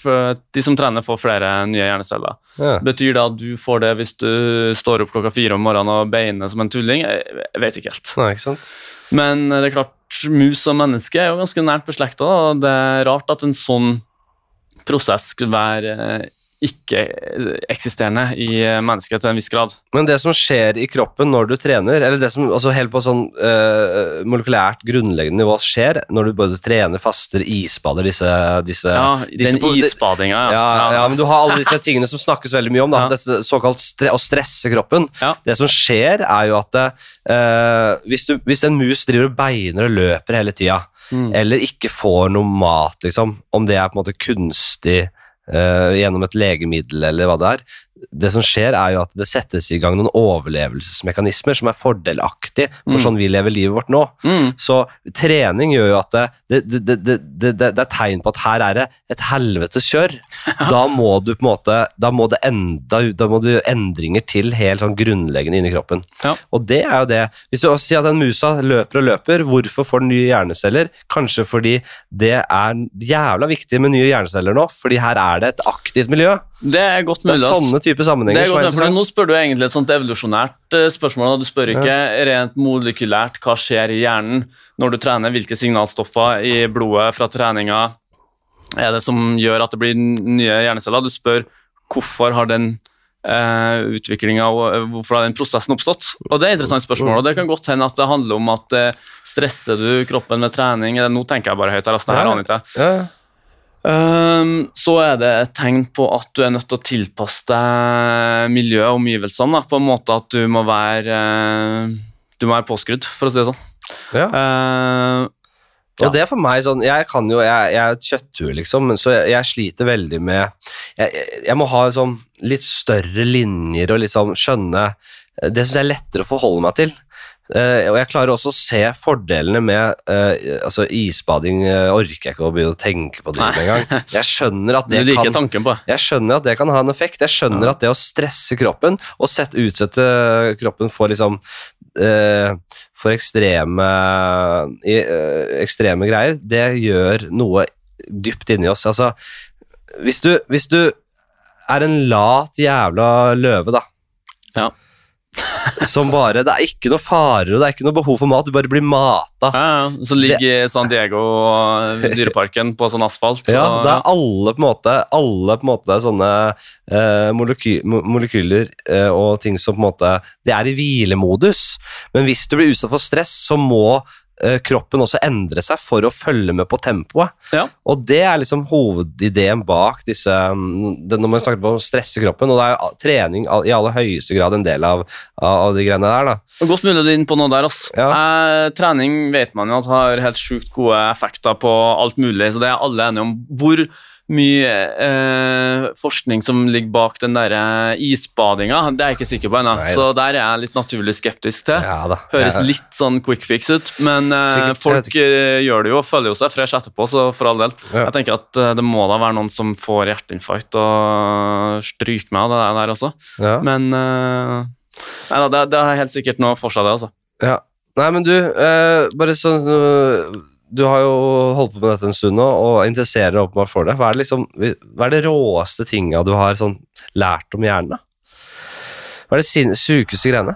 de som trener, får flere nye hjerneceller. Ja. Betyr det at du får det hvis du står opp klokka fire om morgenen og beiner som en tulling? Jeg, vet ikke helt. Nei, ikke? Men det er klart, mus og menneske er jo ganske nært beslekta, og det er rart at en sånn prosess skulle være eh, ikke-eksisterende i eh, mennesket til en viss grad. Men det som skjer i kroppen når du trener, eller det som altså helt på sånn uh, molekylært grunnleggende nivå skjer når du både trener, faster, isbader, disse, disse, Ja, disse den på- isbadinga, Ja, ja, men du har alle disse tingene som snakkes veldig mye om, da. Ja. Dette såkalt stre å stresse kroppen. Ja. Det som skjer, er jo at eh, hvis, du, hvis en mus driver og beiner og løper hele tida, Mm. eller ikke får noe mat, liksom, om det er på en måte kunstig gjennom et legemiddel eller hva det er, det som skjer er jo at det settes i gang noen overlevelsesmekanismer som er fordelaktig for Mm. sånn vi lever livet vårt nå. Mm. Så trening gjør jo at det, det, det, det, er tegn på at her er det et helvetes kjør. Da må du på en måte Da må det enda, da må du endringer til helt sånn grunnleggende inni kroppen. Ja. Og det er jo det. Hvis du også sier at en musa løper og løper, hvorfor får den nye hjerneceller? Kanskje fordi det er jævla viktig med nye hjerneceller nå, fordi her er det et aktivt miljø. Det er godt mulig. det er sånne type Det er godt, som er. Nå spør du egentlig et sånt evolusjonært eh, spørsmål. Du spør ikke rent molekylært hva skjer i hjernen når du trener, hvilke signalstoffer i blodet fra treninga er det som gjør at det blir nye hjerneceller. Du spør hvorfor har den eh, utviklinga og eh, hvorfor har den prosessen oppstått. Og Det er et interessant spørsmål, og det kan godt hende at det handler om at eh, stresser du kroppen med trening eller Nå tenker jeg bare høyt her, altså, det her Ja. aner ikke jeg. Ja. Ehm, så er det et tegn på at du er nødt til å tilpasse deg miljøet og omgivelsene. På en måte at du må være eh, Du må være påskrudd, for å si det sånn. Ja. Ehm, Og det er for meg sånn Jeg kan jo, jeg, jeg er et kjøtthue, liksom, men så jeg, jeg sliter veldig med jeg, jeg, jeg må ha sånn litt større linjer og liksom skjønne Det syns jeg er lettere å forholde meg til. Eh, og jeg klarer også å se fordelene med uh, altså Isbading Uh, orker jeg ikke å begynne å tenke på det engang. Jeg skjønner at det kan jeg skjønner at det kan ha en effekt. Jeg skjønner Ja. at det å stresse kroppen og sette, utsette kroppen for liksom For ekstreme, ekstreme greier, det gjør noe dypt inni oss. Altså, hvis du, hvis du er en lat jævla løve, da Ja. som bare Det er ikke noe farer og det er ikke noe behov for mat, du bare blir mata. Ja, ja. Så ligger San Diego dyreparken på sånn asfalt. Så, Ja, det er alle på en måte Alle på en måte sånne eh, moleky molekyler eh, og ting som på en måte Det er i hvilemodus, men hvis du blir utsatt for stress, så må kroppen også endre seg for å følge med på tempoet. Ja. Og det er liksom hovedideen bak disse mm, det, Når man snakker om å stresse kroppen, og det er trening i aller høyeste grad en del av, av, de greiene der, da. Godt mulig du er inne på noe der. ass. Ja. Eh, trening vet man jo at har helt sjukt gode effekter på alt mulig, så det er alle enige om. Hvor mye eh, forskning som ligger bak den der eh, isbadinga, det er jeg ikke sikker på ennå. Så der er jeg litt naturlig skeptisk til. Ja da. Høres Ja. litt sånn quick fix ut, men eh, folk eh, gjør det jo og følger jo seg fresh etterpå, så for all del. Ja. Jeg tenker at eh, det må da være noen som får hjerteinfarkt og stryker meg av det der også. Ja. Men eh, Nei da, det, det er helt sikkert noe for seg, det, altså. Ja. Nei, men du, eh, bare sånn Du har jo holdt på med dette en stund nå, og interesserer deg åpenbart for det. Hva er det, liksom, hva er det råeste tinga du har sånn, lært om hjernen? da? Hva er det sykeste sjukeste greiene?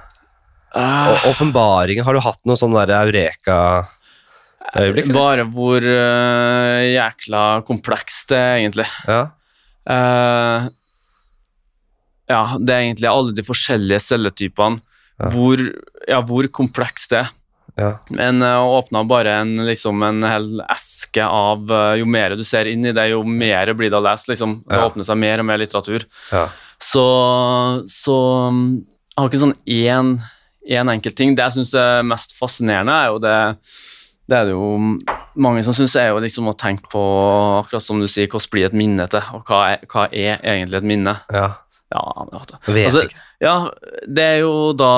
Og Åpenbaringen, har du hatt noen sånn der eureka-øyeblikk? eller? Bare hvor uh, jækla komplekst det er, egentlig. Ja. Uh, ja, det er egentlig alle de forskjellige celletypene. Ja. Hvor, ja, hvor komplekst det er. Ja. Men uh, åpna bare en, liksom, en hel eske av eh, Jo mer du ser inn i det, jo mer blir det å lese. Liksom. Det Ja. åpner seg mer og mer litteratur. ja. Så, så jeg har ikke sånn én, én enkelt ting. Det jeg syns er mest fascinerende, er jo det det er det jo mange som syns er jo liksom å tenke på, akkurat som du sier, hvordan blir et minne til, og hva er, hva er egentlig et minne? ja. Ja. Altså, ja, det er jo da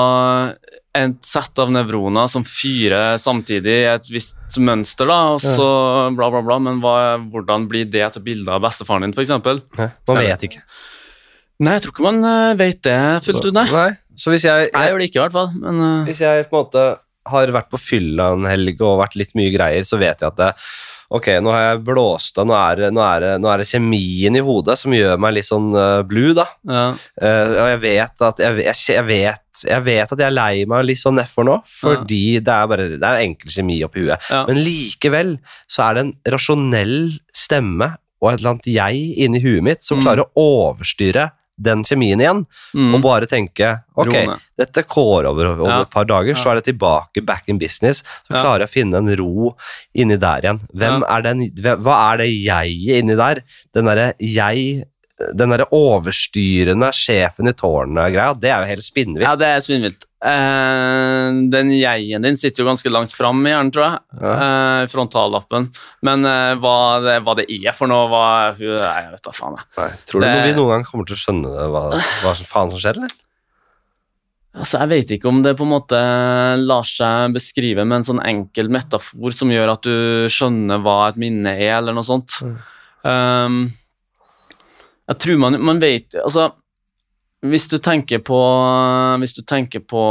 et sett av nevroner som fyrer samtidig i et visst mønster, da, og så bla, bla, bla, men hva, hvordan blir det til bilde av bestefaren din, f.eks.? Man vet ikke. Nei, jeg tror ikke man eh, vet det fullt ut, nei. Nei. Så hvis jeg, Jeg gjør det ikke, i hvert fall. Men uh, Hvis jeg på en måte har vært på fylla en helg og vært litt mye greier, så vet jeg at det, ok, nå har jeg blåst av, nå nå, nå er det kjemien i hodet som gjør meg litt sånn uh, blue, da. ja. Uh, og jeg vet at jeg, jeg, jeg, vet, jeg vet at jeg er lei meg litt sånn nedfor nå, fordi det er bare det er enkel kjemi oppi huet. Ja. Men likevel så er det en rasjonell stemme og et eller annet jeg inni huet mitt som Mm. klarer å overstyre den kjemien igjen, Mm. og bare tenke ok, Rone. dette går over om Ja. et par dager, så er det tilbake back in business. Så Ja. klarer jeg å finne en ro inni der igjen. Hvem er den, hva er det jeg inni der? Den derre jeg den derre overstyrende sjefen i tårnet-greia, det er jo helt spinnvilt. ja, det er spinnvilt. Uh, den jeg-en din sitter jo ganske langt fram i hjernen, tror jeg. Eh, frontallappen. Men uh, hva, det, hva det er for noe, hva Nei, jeg vet da faen, jeg. Nei, tror du Det- vi noen gang kommer til å skjønne det, hva, hva som faen som skjer, eller? Altså, jeg vet ikke om det på en måte lar seg beskrive med en sånn enkel metafor som gjør at du skjønner hva et minne er, eller noe sånt. Mm. Um, jeg tror man, man vet Altså, hvis du tenker på Hvis du tenker på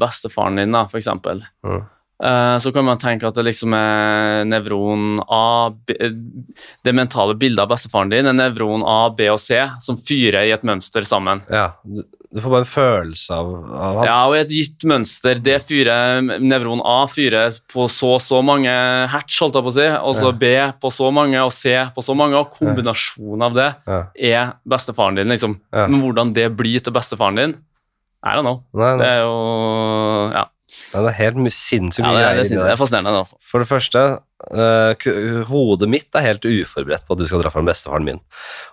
bestefaren din, da, for eksempel, Mm. så kan man tenke at det liksom er nevron A Det mentale bildet av bestefaren din er nevron A, B og C som fyrer i et mønster sammen. Ja, du, får bare en følelse av, av han. Ja, og i et gitt mønster. Det fyrer nevron A fyrer på så og så mange hertz, holdt jeg på å si, og så Ja. B på så mange, og C på så mange, og kombinasjonen av det Ja. er bestefaren din, liksom. Ja. Men hvordan det blir til bestefaren din, I don't know. Nei, Det er jo Ja, det er helt sinnssykt ja mye det, greier det inni synes er fascinerende, det, altså. For det første uh, hodet mitt er helt uforberedt på at du skal dra fram bestefaren min.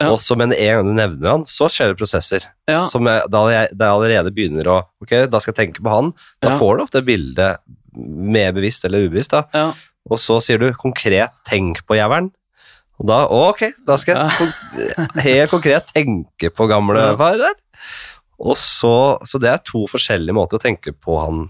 Ja. Og så med en gang du nevner han, så skjer det prosesser. Ja. Som jeg, da jeg, da jeg allerede begynner å Ok, da skal jeg tenke på han. Da Ja. får du opp det bildet mer bevisst eller ubevisst. da. Ja. Og så sier du konkret 'tenk på jævelen'. Og da ok, da skal jeg kon helt konkret tenke på gamlefar der. Og så, så det er to forskjellige måter å tenke på han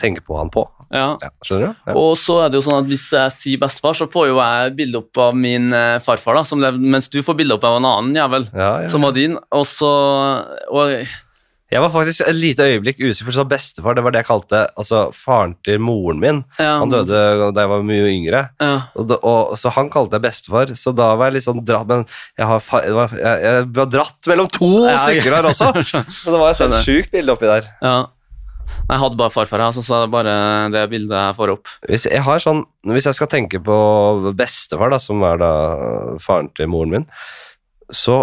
tenke på han på. ja. Ja, skjønner du? Ja. Og så er det jo sånn at hvis jeg sier bestefar, så får jo jeg bilde opp av min eh, farfar, da, som levde, mens du får bilde opp av en annen jævel, Ja, som var din. Og så og, Jeg var faktisk et lite øyeblikk usikker, for så bestefar det var det jeg kalte altså, faren til moren min. Han døde da jeg var mye yngre. Ja. Og, da, og, så han kalte jeg bestefar, så da var jeg litt sånn dratt Men jeg har, jeg, jeg, var dratt mellom to stykker her også! Så det var et sjukt bilde oppi der. ja. Jeg hadde bare farfar, altså, så, det er bare det bildet jeg får opp. Hvis jeg, har sånn, hvis jeg skal tenke på bestefar, da, som er da faren til moren min, så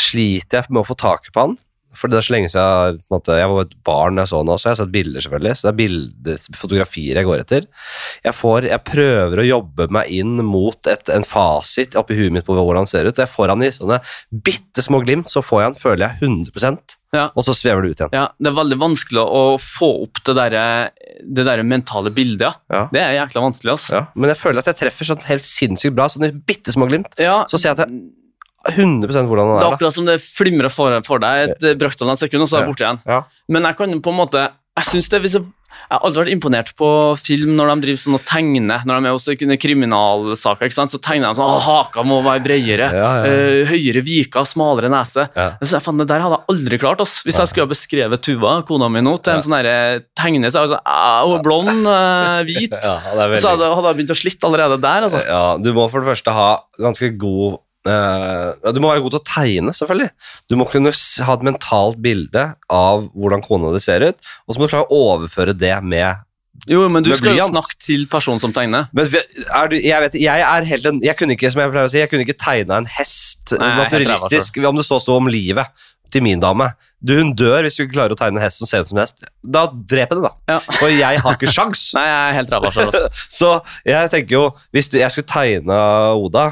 sliter jeg med å få tak på han. For det er så lenge siden jeg, på en måte, jeg var et barn jeg så den også. Jeg har sett bilder, selvfølgelig. Så det er bilder, fotografier jeg går etter. Jeg, får, jeg prøver å jobbe meg inn mot et, en fasit oppi huet mitt på hvordan han ser ut. Jeg får han i sånne bitte små glimt, så får jeg han, føler jeg, 100 Ja. og så svever det ut igjen. Ja, Det er veldig vanskelig å få opp det der, det der mentale bildet. Ja. Det er jækla vanskelig. Altså. Ja, men jeg føler at jeg treffer sånn helt sinnssykt bra. Sånne bitte små glimt. Ja, Så ser jeg at jeg 100% hvordan han Det er er. akkurat som det flimrer for, for deg et eh, brøkdel av et sekund, og så er det borte igjen. Ja. Men jeg kan på en måte Jeg synes det hvis jeg, jeg har aldri vært imponert på film når de driver sånn og tegner. Når de er hos i kriminalsaker, ikke sant? så tegner de sånn at Haka må være bredere. Ja, ja, eh, høyere viker, smalere nese. Så jeg, fant, det der hadde jeg aldri klart. Ass. Hvis jeg skulle ha beskrevet Tuva, kona mi nå, til en sånn derre tegner, så er jeg sånn «Ah, Hun er blond, eh, hvit. Er veldig... Så hadde, hadde jeg begynt å slitte allerede der. Altså. Ja, du må for det første ha ganske god ja, Du må være god til å tegne, selvfølgelig. Du må kunne ha et mentalt bilde av hvordan kona di ser ut, og så må du klare å overføre det med Jo, men du skal jo snakke til personen som tegner. Men er du, jeg vet, jeg er helt en, Jeg kunne ikke som jeg pleier å si, jeg kunne ikke tegna en hest Nei, er om det så sto om livet til min dame. Du, Hun dør hvis du ikke klarer å tegne en hest som ser ut som en hest. Da drep henne, da. Ja. For jeg har ikke sjans. Nei, jeg er helt ræva sjøl. Altså. Så jeg tenker jo, hvis du, jeg skulle tegne Oda,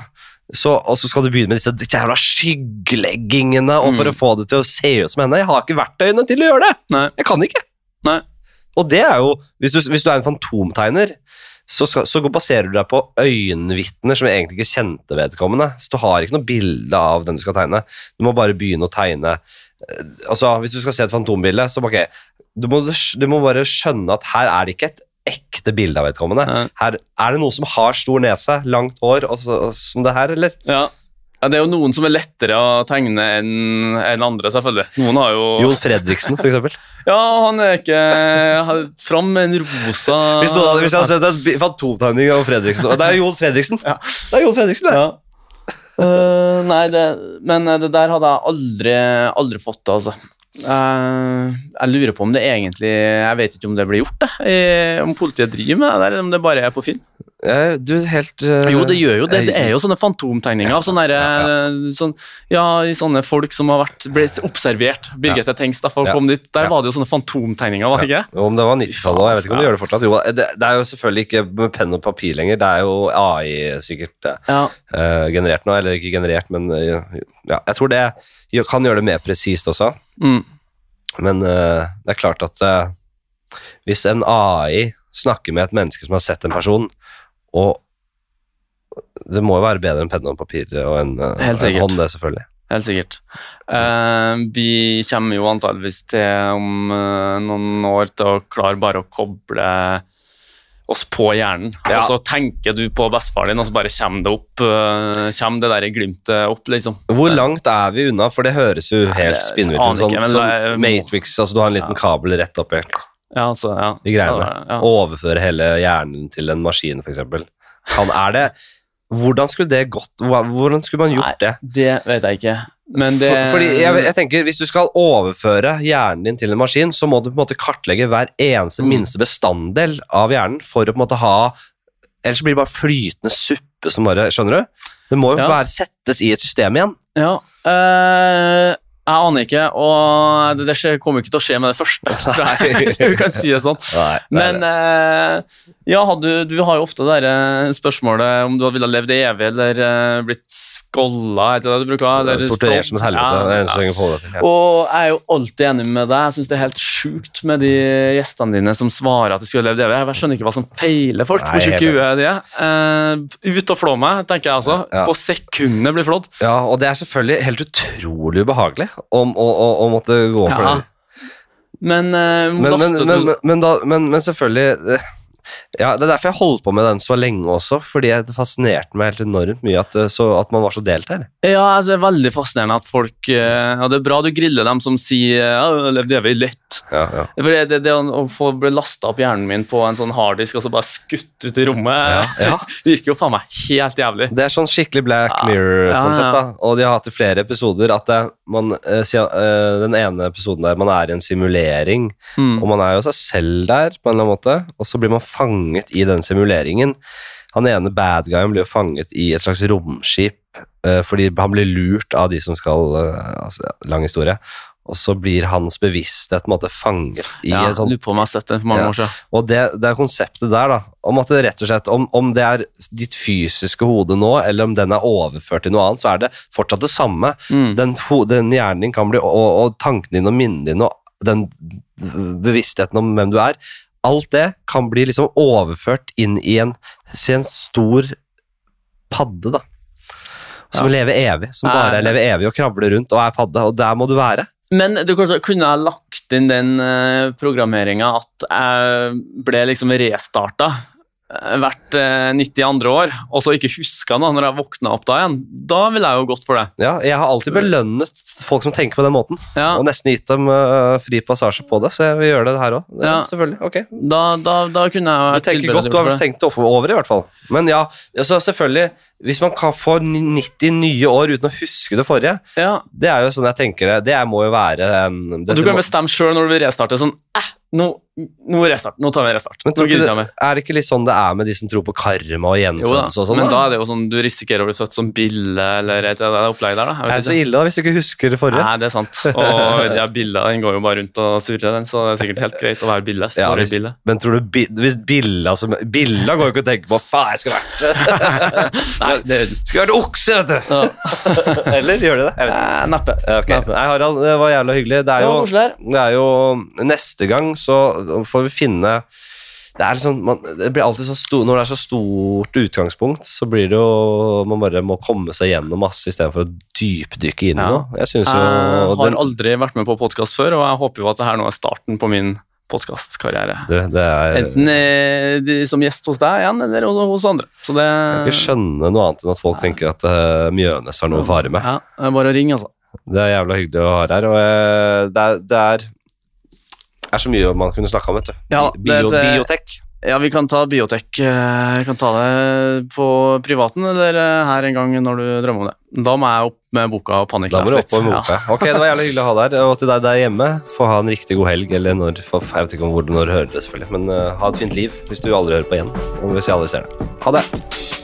så, og så skal du begynne med disse jævla skyggeleggingene og for Mm. å få det til å se ut som henne. Jeg har ikke verktøyene til å gjøre det. Nei. Jeg kan ikke. Nei. Og det er jo, hvis du, hvis du er en fantomtegner, så, skal, så baserer du deg på øyenvitner som egentlig ikke kjente vedkommende. Så du har ikke noe bilde av den du skal tegne. Du må bare begynne å tegne. Eh, Altså, Hvis du skal se et fantombilde, så ok, du må, du må bare skjønne at her er det ikke et ekte bilde av vedkommende. Ja. Her er det noen som har stor nese, langt hår, og så, som det her, eller? Ja. ja, Det er jo noen som er lettere å tegne enn en andre, selvfølgelig. Noen har jo Jon Fredriksen, eksempel. Ja, han er ikke Fram med en rosa Hvis, noen hvis jeg hadde sett en fantomtegning av Fredriksen og Det er Jon Fredriksen! Ja. Det er Jon Fredriksen, det. ja. Uh, nei, det, men det der hadde jeg aldri, aldri fått til, altså. Eh, jeg lurer på om det egentlig Jeg vet ikke om det blir gjort, det. om politiet driver med det eller om det bare er på film. Eh, Du, helt uh, Jo, det gjør jo det. Det eh, er jo sånne fantomtegninger ja, sånne, der, sånn, ja, i sånne folk som har vært, ble observert. Birgitte Tengs, da folk Ja. kom dit. Der Ja. var det jo sånne fantomtegninger, var det ikke? Jo, Om det var 90-tallet òg, jeg vet ikke om de gjør det fortsatt. Jo, det, det er jo selvfølgelig ikke med penn og papir lenger, det er jo AI sikkert Ja. eh, generert nå, eller ikke generert, men uh, ja, jeg tror det kan gjøre det mer presist også. Mm. Men det er klart at hvis en AI snakker med et menneske som har sett en person, og det må jo være bedre enn penn og papir og en, eh, en hånd, det, selvfølgelig. Helt sikkert. Eh, vi kommer jo antageligvis til om eh, noen år til å klare bare å koble oss på hjernen. Ja. Og så tenker du på bestefaren din, og så bare kommer det opp eh, kommer det der glimtet opp, liksom. Hvor langt er vi unna? For det høres jo helt spinnvilt ut. Sånn, sånn Matrix, altså du har en liten kabel rett opp oppi Ja, altså, ja. de greiene. Ja. Overføre hele hjernen til en maskin, f.eks. Han er det Hvordan skulle det gått? Hvordan skulle man gjort det? Det vet jeg ikke. Men det For, fordi jeg, jeg tenker, Hvis du skal overføre hjernen din til en maskin, så må du på en måte kartlegge hver eneste Mm. minste bestanddel av hjernen for å på en måte ha Ellers blir det bare flytende suppe som bare Skjønner du? Det må jo Ja. være, settes i et system igjen. Ja. eh, Jeg aner ikke, og det, det kommer ikke til å skje med det første. du kan si det sånn. Nei, er Men eh, ja, du, du har jo ofte det der, eh, spørsmålet om du ville levd evig eller eh, blitt er du bruker? Eller Torturert som et helvete. Ja, ja. Og jeg er jo alltid enig med deg. Jeg syns det er helt sjukt med de gjestene dine som svarer at de skulle levd evig. Jeg skjønner ikke hva som feiler folk. Nei, Hvor tjukke huet de er. Eh, ut og flå meg, tenker jeg altså. På sekundet blir flådd. Ja, og det er selvfølgelig helt utrolig ubehagelig om å, å, å måtte gå for Ja. det. Men, uh, Men, men, men, men, men, da, men, men selvfølgelig eh, ja, Det er derfor jeg holdt på med den så lenge også, fordi det fascinerte meg helt enormt mye at, eh, så, at man var så delt her. Ja, altså, det er veldig fascinerende at folk eh, Og det er bra du griller dem som sier ja, det er vi lett. Ja, ja. For det, det, det å få bli lasta opp hjernen min på en sånn harddisk og så bare skutt ut i rommet, Ja. virker jo faen meg helt jævlig. Det er sånn skikkelig Black Mirror-konsept, da. Og de har hatt i flere episoder at det, man, eh, eh, den ene episoden der man er i en simulering, Mm. og man er jo seg selv der, på en eller annen måte, og så blir man fanget i den simuleringen. Han ene bad guyen blir jo fanget i et slags romskip, eh, fordi han blir lurt av de som skal eh, altså, Lang historie. Og så blir hans bevissthet på en måte fanget i Ja, en sånn Lurer på om jeg har sett det for mange Ja. år siden. og det, det er konseptet der, da. Om at det rett og slett, om, om det er ditt fysiske hode nå, eller om den er overført til noe annet, så er det fortsatt det samme. Mm. Den, den hjernen din kan bli, og, og tankene dine og minnene dine, og den bevisstheten om hvem du er, alt det kan bli liksom overført inn i en, i en stor padde, da. Som lever evig, som bare Nei. lever evig og kravler rundt og er padde, og der må du være. Men du kunne ha lagt inn den uh, programmeringa at jeg ble liksom restarta eh, hvert eh, 92. år, og så ikke huska det når jeg våkna opp da igjen. Da ville jeg jo gått for det. Ja, jeg har alltid belønnet folk som tenker på den måten. Ja, Og nesten gitt dem øh, fri passasje på det, så jeg vil gjøre det her òg. Ja. Selvfølgelig. ok. da, da, da kunne jeg Du vært tenker godt, du har tenkt det over i hvert fall. Men ja, altså selvfølgelig, hvis man kan få 90 nye år uten å huske det forrige, Ja, det er jo sånn jeg tenker det. Det må jo være um, det, du kan bestemme sjøl når du vil restarte. Sånn eh, nå, nå restart, nå tar vi en restart. men tror du det. Er det ikke litt sånn det er med de som tror på karma og Jo da, gjenfødelse sånn? men da er det jo sånn du risikerer å bli født som bille eller et annet opplegg der, da. Er det så ille da, hvis du ikke husker det forrige? Nei, det er sant. Og ja, Billa den går jo bare rundt og surrer, den, så det er sikkert helt greit å være Bille. Ja, hvis, Bille. men tror du bi, hvis Billa som Billa går jo ikke og tenker på Faen, jeg skulle vært Nei, det Skulle vært okse, vet du! ja. Eller gjør de det? Jeg. Eh, Neppe. Okay. ok. Nei, Harald, det var jævla hyggelig. Det er, jo, det er jo Neste gang så får vi finne det, liksom, man, det blir alltid så stor, Når det er så stort utgangspunkt, så blir det jo Man bare må komme seg gjennom masse istedenfor å dypdykke inn i Ja. noe. Jeg synes jo Jeg har aldri vært med på podkast før, og jeg håper jo at det her nå er starten på min podkastkarriere. det, det er, Enten eh, de som gjest hos deg igjen, eller hos- andre. Så det Jeg kan ikke skjønne noe annet enn at folk tenker at uh, Mjønes har noe å fare med. Ja, bare å ringe, altså. Det er jævla hyggelig å ha her. Og uh, det er, det er er så mye man kunne snakka om, vet du. Ja, Bio, det- det- biotek. Ja, vi kan ta biotek. Jeg kan ta det på privaten, eller eh, her en gang når du drømmer om det. Da må jeg opp med boka og Da må du litt. med boka. Ja. Ok, det var jævlig hyggelig å ha deg her. Og til deg der hjemme, få ha en riktig god helg, eller når for, Jeg vet ikke om hvor du når hører det, selvfølgelig, men uh, ha et fint liv hvis du aldri hører på igjen. Og hvis jeg aldri ser det. Ha det.